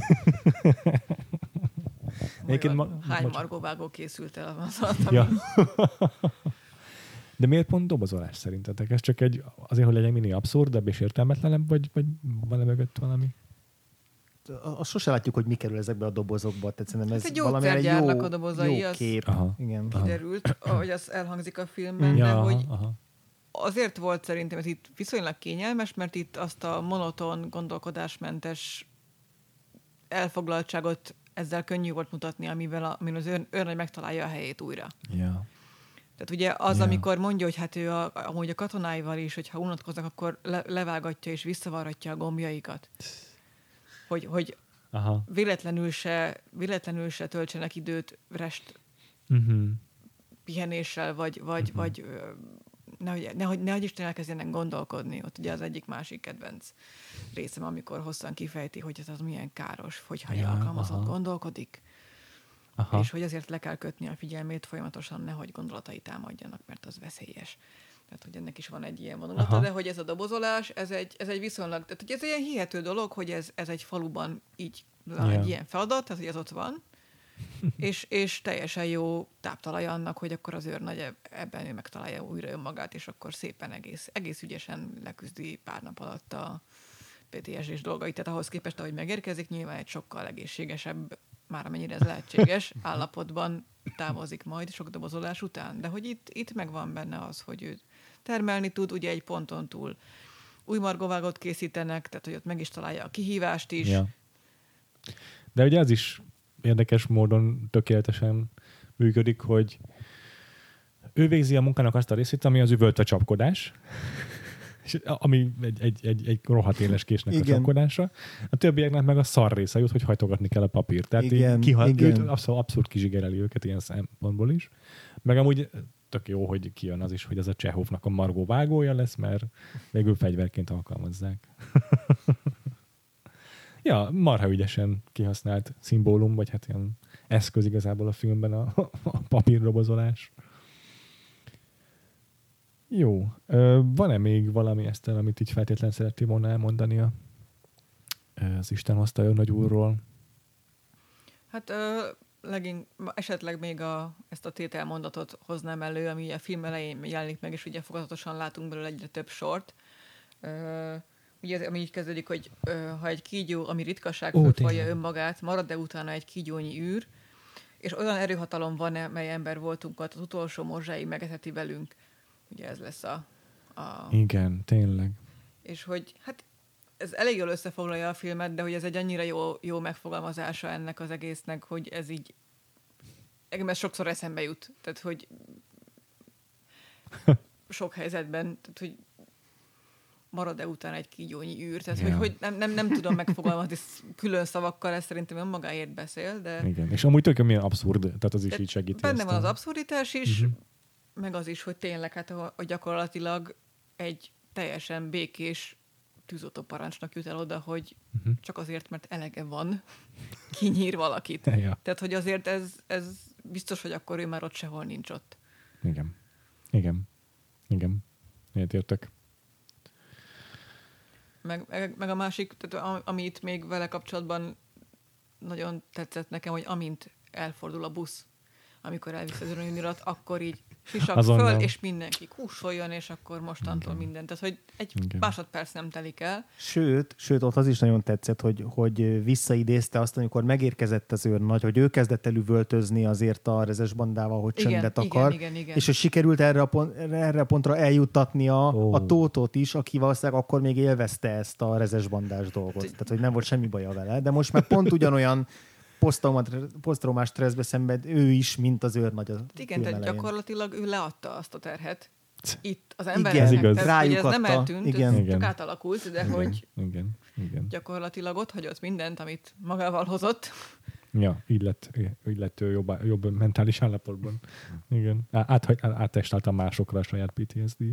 Egyébként ma, hány margóvágó készült el az alatt, ja. De miért pont dobozolás szerintetek? Ez csak egy, azért, hogy legyen minél abszurdabb és értelmetlenebb, vagy, vagy van-e mögött valami? Azt sose látjuk, hogy mi kerül ezekbe a dobozokba. Tehát szerintem ez hát egy valami jó, a dobozai, jó kép. Aha. Igen. Kiderült, ahogy az elhangzik a filmben, ja, de hogy aha. azért volt szerintem ez itt viszonylag kényelmes, mert itt azt a monoton, gondolkodásmentes elfoglaltságot ezzel könnyű volt mutatni, amivel a, amivel az őr, őrnagy megtalálja a helyét újra. Ja. Tehát ugye az, yeah. amikor mondja, hogy hát ő a, amúgy a katonáival is, hogyha unatkoznak, akkor le, levágatja és visszavarratja a gombjaikat. Hogy, hogy Aha. Véletlenül, se, véletlenül se töltsenek időt rest uh-huh. pihenéssel, vagy, vagy, uh-huh. vagy nehogy, nehogy, nehogy Isten elkezdjenek gondolkodni. Ott ugye az egyik másik kedvenc részem, amikor hosszan kifejti, hogy ez az milyen káros, hogyha ja, alkalmazott aha. gondolkodik, aha. és hogy azért le kell kötni a figyelmét folyamatosan, nehogy gondolatai támadjanak, mert az veszélyes. Tehát, hogy ennek is van egy ilyen vonulata, Aha. de hogy ez a dobozolás, ez egy, ez egy viszonylag, tehát hogy ez egy ilyen hihető dolog, hogy ez, ez egy faluban így van yeah. egy ilyen feladat, tehát hogy ez ott van, és, és teljesen jó táptalaj annak, hogy akkor az őrnagy ebben ő megtalálja újra önmagát, és akkor szépen egész, egész ügyesen leküzdi pár nap alatt a PTSD-s dolgait. Tehát ahhoz képest, ahogy megérkezik, nyilván egy sokkal egészségesebb, már amennyire ez lehetséges, állapotban távozik majd sok dobozolás után. De hogy itt, itt megvan benne az, hogy ő termelni tud, ugye egy ponton túl új margovágot készítenek, tehát hogy ott meg is találja a kihívást is. Ja. De ugye az is érdekes módon tökéletesen működik, hogy ő végzi a munkának azt a részét, ami az üvöltve csapkodás, és ami egy, egy, egy, egy rohadt éles késnek igen. a csapkodása. A többieknek meg a szar része jut, hogy hajtogatni kell a papírt. Tehát igen, kihal, igen. abszolút, abszolút kizsigereli őket ilyen szempontból is. Meg amúgy tök jó, hogy kijön az is, hogy ez a Csehovnak a margó vágója lesz, mert végül fegyverként alkalmazzák. ja, marha ügyesen kihasznált szimbólum, vagy hát ilyen eszköz igazából a filmben a, a papírrobozolás. Jó. Van-e még valami ezt amit így feltétlenül szerettél volna elmondani a, az Isten hozta ön nagy úrról? Hát ö, legink, esetleg még a, ezt a tételmondatot hoznám elő, ami a film elején jelenik meg, és ugye fokozatosan látunk belőle egyre több sort. Ö, ugye ez, ami így kezdődik, hogy ö, ha egy kígyó, ami ritkaság föltolja önmagát, marad-e utána egy kígyónyi űr, és olyan erőhatalom van, mely ember voltunk, az utolsó morzsáig megeteti velünk. Ugye ez lesz a, a... Igen, tényleg. És hogy hát ez elég jól összefoglalja a filmet, de hogy ez egy annyira jó, jó megfogalmazása ennek az egésznek, hogy ez így ez sokszor eszembe jut. Tehát, hogy sok helyzetben, tehát, hogy marad-e után egy kígyónyi űr. Tehát, yeah. hogy, hogy nem, nem, nem tudom megfogalmazni külön szavakkal, ez szerintem önmagáért beszél, de... Igen, és amúgy tulajdonképpen milyen abszurd, tehát az is így segíti. Benne van az abszurditás is, uh-huh. Meg az is, hogy tényleg, hát hogy gyakorlatilag egy teljesen békés tűzoltó parancsnak jut el oda, hogy uh-huh. csak azért, mert elege van, kinyír valakit. ja. Tehát, hogy azért ez, ez biztos, hogy akkor ő már ott sehol nincs ott. Igen. Igen. Igen. Értek? Meg, meg, meg a másik, tehát ami itt még vele kapcsolatban nagyon tetszett nekem, hogy amint elfordul a busz, amikor elvisz az juniorot, akkor így sisak Azonnal. föl, és mindenki kúsoljon, és akkor mostantól Igen. mindent. Tehát, hogy egy Igen. másodperc nem telik el. Sőt, sőt, ott az is nagyon tetszett, hogy, hogy visszaidézte azt, amikor megérkezett az őrnagy, hogy ő kezdett el üvöltözni azért a rezes bandával, hogy igen, csendet akar. Igen, igen, igen. És hogy sikerült erre a, pont, erre a pontra eljuttatni a, oh. a tótot is, aki valószínűleg akkor még élvezte ezt a rezes bandás dolgot. Tehát, hogy nem volt semmi baja vele. De most már pont ugyanolyan posztraumás stresszbe szenved ő is, mint az őrnagy. Hát igen, tehát gyakorlatilag ő leadta azt a terhet. Itt az embereknek, igen, ez, Rájuk ez nem eltűnt, igen. ez igen. csak átalakult, de igen. hogy igen. Igen. gyakorlatilag ott hagyott mindent, amit magával hozott. Ja, így lett, így lett ő jobb, jobb mentális állapotban. Igen. Át, átestáltam másokra a saját PTSD.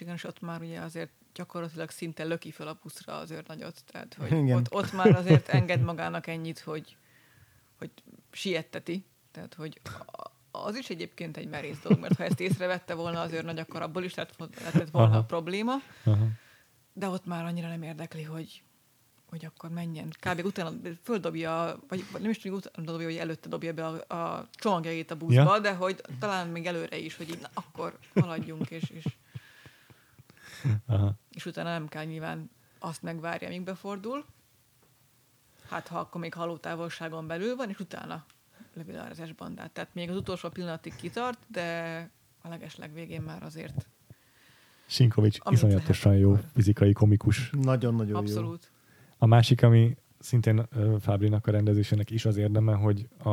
Igen, és ott már ugye azért gyakorlatilag szinte löki fel a buszra az őrnagyot. Tehát, hogy igen. ott, ott már azért enged magának ennyit, hogy hogy sietteti, tehát hogy az is egyébként egy merész dolog, mert ha ezt észrevette volna az őrnagy, akkor abból is lett, lehetett volna Aha. a probléma. Aha. De ott már annyira nem érdekli, hogy, hogy akkor menjen. Kb. utána földobja, vagy nem is tudjuk utána dobja, hogy előtte dobja be a, a csomagjait a buszba, ja. de hogy talán még előre is, hogy így, na, akkor haladjunk, és, és, Aha. és utána nem kell nyilván azt megvárja, amíg befordul hát ha akkor még halótávolságon belül van, és utána lövi le a rezes bandát. Tehát még az utolsó pillanatig kitart, de a legesleg végén már azért Sinkovics iszonyatosan jó akkor... fizikai komikus. Nagyon-nagyon Abszolút. jó. A másik, ami szintén Fábrinak a rendezésének is az érdeme, hogy a,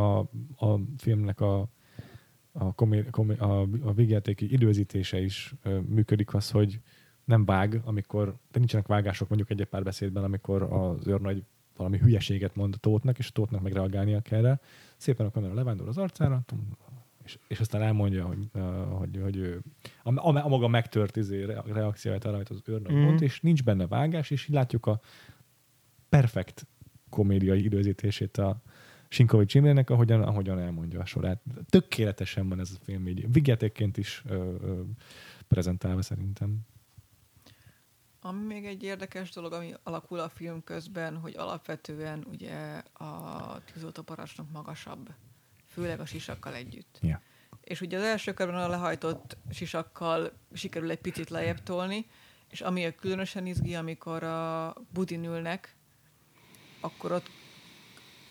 a filmnek a, a, komi, komi, a, a végjátéki időzítése is működik az, hogy nem vág, amikor, de nincsenek vágások mondjuk egy pár beszédben, amikor az őrnagy valami hülyeséget mond a Tótnak, és a Tótnak megreagálnia kell rá. Szépen a kamera levándor az arcára, és, és aztán elmondja, hogy, hogy, hogy ő, a, a, a maga megtört izé, reakcióját arra, amit az őrnagy mm. mond, és nincs benne vágás, és így látjuk a perfekt komédiai időzítését a Sinkovics Imrének, ahogyan, ahogyan elmondja a sorát. Tökéletesen van ez a film így. Vigyátékként is ö, ö, prezentálva szerintem. Ami még egy érdekes dolog, ami alakul a film közben, hogy alapvetően ugye a tűzoltóparancsnok magasabb, főleg a sisakkal együtt. Ja. És ugye az első körben a lehajtott sisakkal sikerül egy picit lejjebb tolni, és ami a különösen izgi, amikor a budin ülnek, akkor ott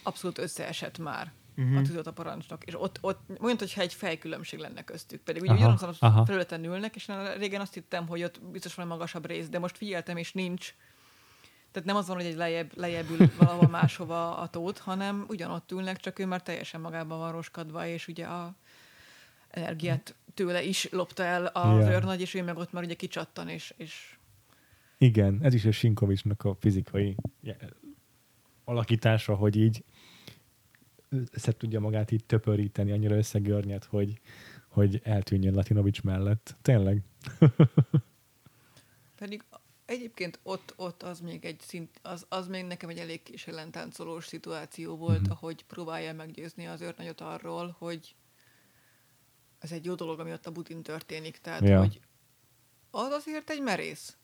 abszolút összeesett már. Uh-huh. a tűzoltóparancsnok, és ott, ott olyan, hogyha egy fejkülönbség lenne köztük. Pedig ugye ugyanazon a felületen ülnek, és régen azt hittem, hogy ott biztos van egy magasabb rész, de most figyeltem, és nincs. Tehát nem az van, hogy egy lejjebb, lejjebb ül valahol máshova a tót, hanem ugyanott ülnek, csak ő már teljesen magában van roskadva, és ugye a energiát tőle is lopta el az Ja. őrnagy, és ő meg ott már ugye kicsattan, és, és Igen, ez is a Sinkovicsnak a fizikai alakítása, hogy így össze tudja magát így töpöríteni, annyira összegörnyed, hogy, hogy eltűnjön Latinovics mellett. Tényleg. Pedig egyébként ott, ott az még egy szint, az, az még nekem egy elég kis ellentáncolós szituáció volt, Mhm. mm-hmm. ahogy próbálja meggyőzni az őrnagyot arról, hogy ez egy jó dolog, ami ott a Butin történik. Tehát, Ja. hogy az azért egy merész.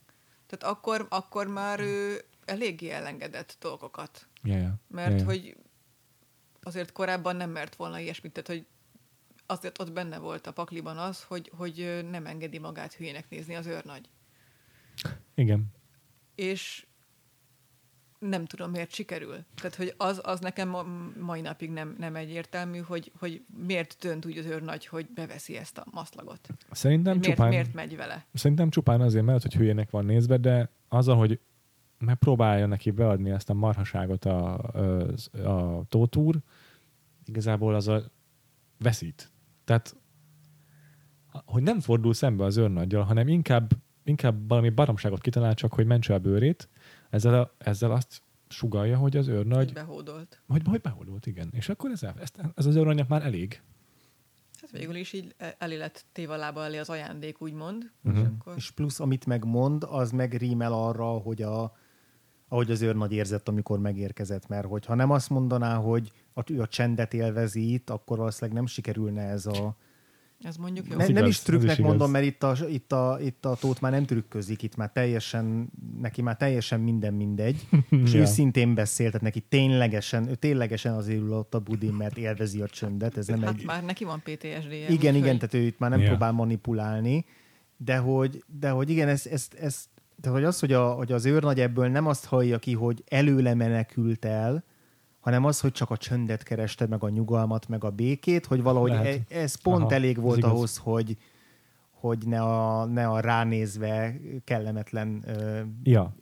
Tehát akkor, akkor már ő eléggé elengedett dolgokat. Ja. Mert ja. hogy azért korábban nem mert volna ilyesmit, tehát hogy azért ott benne volt a pakliban az, hogy, hogy nem engedi magát hülyének nézni az őrnagy. Igen. és nem tudom, miért sikerül. Tehát, hogy az, az nekem ma, mai napig nem, nem egyértelmű, hogy, hogy miért dönt úgy az őrnagy, hogy beveszi ezt a maszlagot. Szerintem miért, csupán, miért megy vele? szerintem csupán azért, mert hogy hülyének van nézve, de azzal, hogy megpróbálja neki beadni ezt a marhaságot a, a, a tótúr, igazából az a veszít. Tehát, hogy nem fordul szembe az őrnaggyal, hanem inkább, inkább valami baromságot kitalál csak, hogy mentse a bőrét, ezzel, a, ezzel azt sugalja, hogy az Hogy őrnagy, behódolt. hogy, hogy beholdult, igen. És akkor ez, ez, ez az őrnagynak már elég. Hát végül is így elé lett téve a lába elé az ajándék, úgymond. Uh-huh. És akkor És plusz, amit megmond, az meg rímel arra, hogy a, ahogy az őrnagy érzett, amikor megérkezett, mert hogyha nem azt mondaná, hogy a, ő a csendet élvezi itt, akkor valószínűleg nem sikerülne ez a... ez mondjuk jó. Ne, igaz, nem ez is trükknek is igaz. mondom, mert itt a, itt, a, itt a tót már nem trükközik, itt már teljesen, neki már teljesen minden mindegy, és Ja. őszintén beszélt, tehát neki ténylegesen, ő ténylegesen azért ül ott a budin, mert élvezi a csöndet, ez nem hát egy... már neki van PTSD-je. Igen, igen, tehát ő itt már nem Ja. próbál manipulálni, de hogy, de hogy igen, ez, ez, ez tehát hogy az, hogy, a, hogy az őrnagy ebből nem azt hallja ki, hogy előle menekült el, hanem az, hogy csak a csöndet kereste, meg a nyugalmat, meg a békét, hogy valahogy Lehet. e, ez pont Aha, elég volt ahhoz, hogy, hogy ne a, ne a ránézve kellemetlen ö, Ja,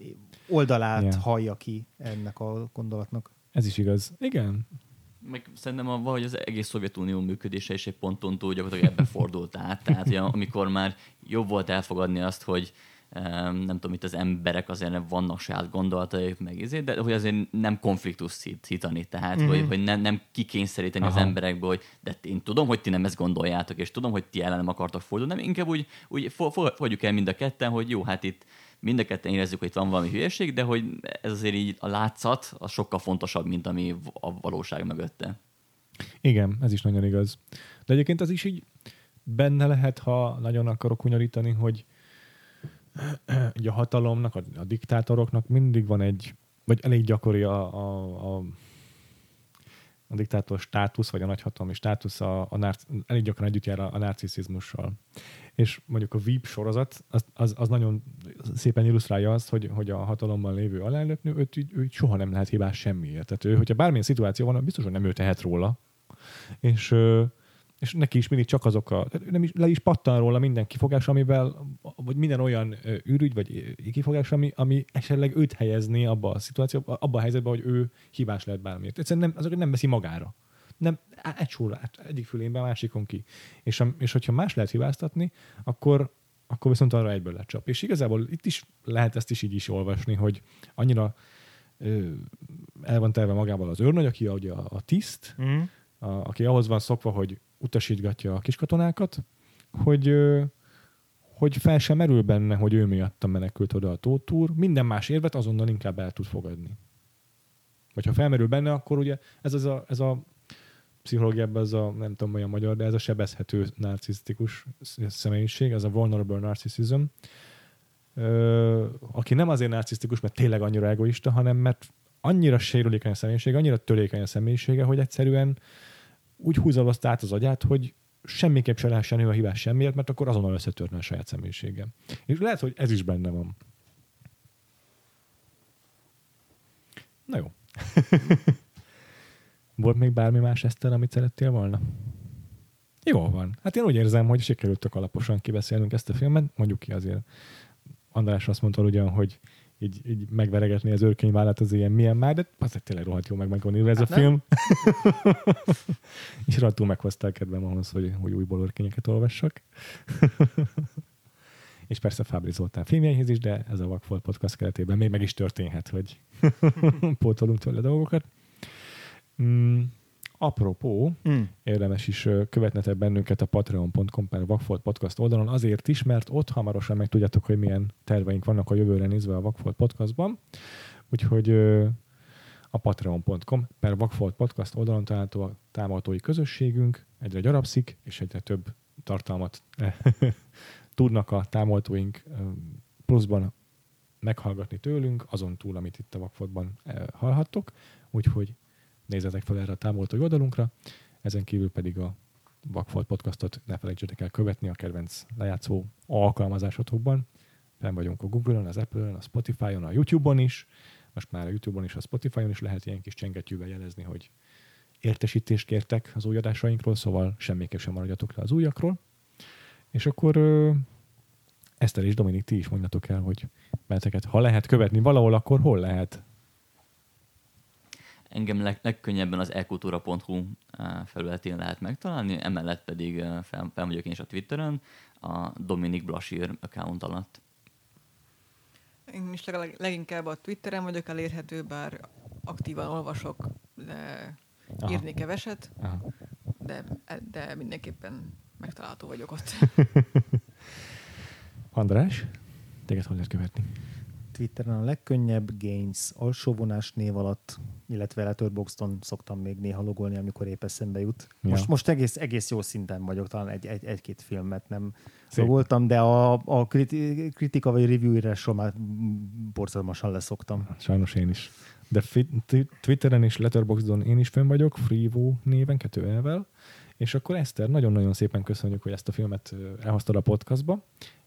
oldalát Ja. hallja ki ennek a gondolatnak. ez is igaz. Igen. Meg szerintem a, valahogy az egész Szovjetunió működése is egy ponton túl gyakorlatilag ebbe fordult át. Tehát, hogy amikor már jobb volt elfogadni azt, hogy nem tudom, itt az emberek azért vannak saját gondolataik, meg izé, de hogy azért nem konfliktus szít, szítani, tehát mm-hmm. hogy, hogy nem, nem kikényszeríteni Aha. az Aha. emberekbe, hogy de én tudom, hogy ti nem ezt gondoljátok, és tudom, hogy ti ellenem akartok fordulni, nem inkább úgy, úgy fo- fo- fogadjuk el mind a ketten, hogy jó, hát itt mind a ketten érezzük, hogy itt van valami hülyeség, de hogy ez azért így a látszat, az sokkal fontosabb, mint ami a valóság mögötte. Igen, ez is nagyon igaz. De egyébként az is így benne lehet, ha nagyon akarok hunyorítani, hogy így a hatalomnak, a, a diktátoroknak mindig van egy, vagy elég gyakori a, a, a, a diktátor státusz, vagy a nagyhatalmi státusz a, a narc, elég gyakran együtt jár a, a narciszizmussal. És mondjuk a VIP sorozat, az, az, az nagyon szépen illusztrálja azt, hogy, hogy a hatalomban lévő alelnöknő, őt, így- ő így soha nem lehet hibás semmiért. Tehát ő, hogyha bármilyen szituáció van, biztos, hogy nem ő tehet róla. És, és neki is mindig csak azok a, nem is, le is pattan róla minden kifogás, amivel, vagy minden olyan ürügy, vagy kifogás, ami, ami esetleg őt helyezné abba a szituációba, abba a helyzetben, hogy ő hibás lehet bármiért. Egyszerűen nem, azokat nem veszi magára. Nem, egy sorra, át- egyik fülénben, másikon ki. És, a, és hogyha más lehet hibáztatni, akkor, akkor viszont arra egyből lecsap. És igazából itt is lehet ezt is így is olvasni, hogy annyira ö, el van telve magával az őrnagy, aki a, a tiszt, Mm. a, aki ahhoz van szokva, hogy utasítgatja a kiskatonákat, hogy, hogy fel sem merül benne, hogy ő miatta menekült oda a tótúr, minden más érvet azonnal inkább el tud fogadni. Vagy ha felmerül benne, akkor ugye ez, az a, ez a pszichológiában ez a, nem tudom olyan magyar, de ez a sebezhető narcisztikus személyiség, ez a vulnerable narcissism, ö, aki nem azért narcisztikus, mert tényleg annyira egoista, hanem mert annyira sérülékeny a személyisége, annyira törékeny a személyisége, hogy egyszerűen úgy húzalozta át az agyát, hogy semmiképp se lehessen ő a hibás semmiért, mert akkor azonnal összetörne a saját személyisége. És lehet, hogy ez is benne van. Na jó. Volt még bármi más Eszter, amit szerettél volna? Jó van. Hát én úgy érzem, hogy sikerült alaposan kibeszélnünk ezt a filmet. Mondjuk ki azért. András azt mondta ugyan, hogy így, így megveregetni az őrkönyvállát az ilyen milyen már, de azért tényleg rohadt jó meg ez hát a nem? film. és rohadtul meghoztál kedvem ahhoz, hogy, hogy újból őrkényeket olvassak. és persze Fábri Zoltán filmjeihez is, de ez a Vakfolt podcast keretében még meg is történhet, hogy pótolunk tőle dolgokat. Mm, apropó, mm. érdemes is követnetek bennünket a patreon.com per Vakfolt Podcast oldalon azért is, mert ott hamarosan meg tudjátok, hogy milyen terveink vannak a jövőre nézve a Vakfolt Podcastban. Úgyhogy a patreon.com per Vakfolt Podcast oldalon található a támogatói közösségünk, egyre gyarapszik, és egyre több tartalmat tudnak a támogatóink pluszban meghallgatni tőlünk, azon túl, amit itt a Vakfoltban hallhattok. Úgyhogy nézzetek fel erre a támogatói oldalunkra, ezen kívül pedig a Vakfolt podcastot ne felejtsétek el követni a kedvenc lejátszó alkalmazásotokban. Fenn vagyunk a Google-on, az Apple-on, a Spotify-on, a YouTube-on is. Most már a YouTube-on és a Spotify-on is lehet ilyen kis csengettyűvel jelezni, hogy értesítést kértek az új adásainkról, szóval semmiképp sem maradjatok le az újakról. És akkor Eszter és Dominik, ti is mondjatok el, hogy benneteket, ha lehet követni valahol, akkor hol lehet? Engem leg, legkönnyebben az ekultúra.hu felületén lehet megtalálni, emellett pedig fel, fel vagyok én is a Twitteren, a Dominik Blasír account alatt. Én is leg, leginkább a Twitteren vagyok elérhető, bár aktívan olvasok, de Aha. írni keveset, Aha. De, de mindenképpen megtalálható vagyok ott. András, téged hogy lehet követni? Twitteren a legkönnyebb Gains alsóvonás név alatt, illetve Letterboxdon szoktam még néha logolni, amikor épp eszembe jut. Ja. Most, most egész, egész jó szinten vagyok, talán egy, egy, egy-két filmet nem Szép. logoltam, de a, a kriti, kritika vagy review írásról már borzalmasan leszoktam. Sajnos én is. De Twitteren és Letterboxdon én is fönn vagyok, Freevo néven, kettő elvel. És akkor Eszter, nagyon-nagyon szépen köszönjük, hogy ezt a filmet elhoztad a podcastba,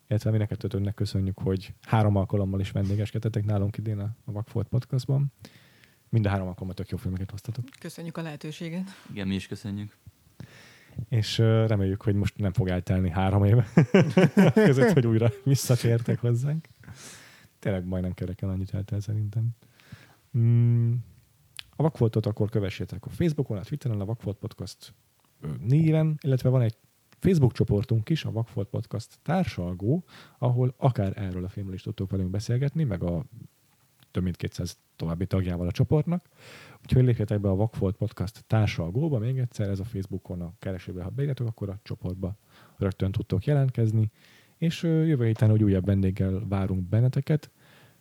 illetve mi neked köszönjük, hogy három alkalommal is vendégeskedtetek nálunk idén a Vakfolt podcastban. Mind a három alkalommal tök jó filmeket hoztatok. Köszönjük a lehetőséget. Igen, mi is köszönjük. És reméljük, hogy most nem fog eltelni három éve között, hogy újra visszatértek hozzánk. Tényleg majdnem kereken annyit eltel szerintem. Mm, a Vakfoltot akkor kövessétek a Facebookon, a Twitteren, a Vakfolt Podcast néven, illetve van egy Facebook csoportunk is, a Vakfolt Podcast társalgó, ahol akár erről a filmről is tudtok velünk beszélgetni, meg a több mint 200 további tagjával a csoportnak. Úgyhogy lépjetek be a Vakfolt Podcast társalgóba, még egyszer ez a Facebookon a keresőbe, ha beírjátok, akkor a csoportba rögtön tudtok jelentkezni, és jövő héten, hogy újabb vendéggel várunk benneteket.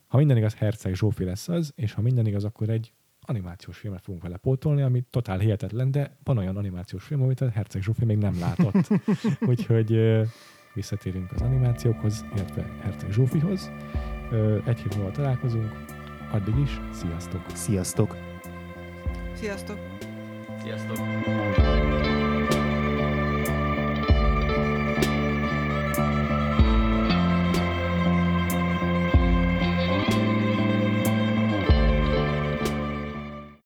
Ha minden igaz, Herceg Zsófi lesz az, és ha minden igaz, akkor egy animációs filmet fogunk vele pótolni, ami totál hihetetlen, de van olyan animációs film, amit a Herceg Zsófi még nem látott. Úgyhogy visszatérünk az animációkhoz, illetve Herceg Zsófihoz. Egy hét múlva találkozunk, addig is, sziasztok! Sziasztok! Sziasztok! Sziasztok!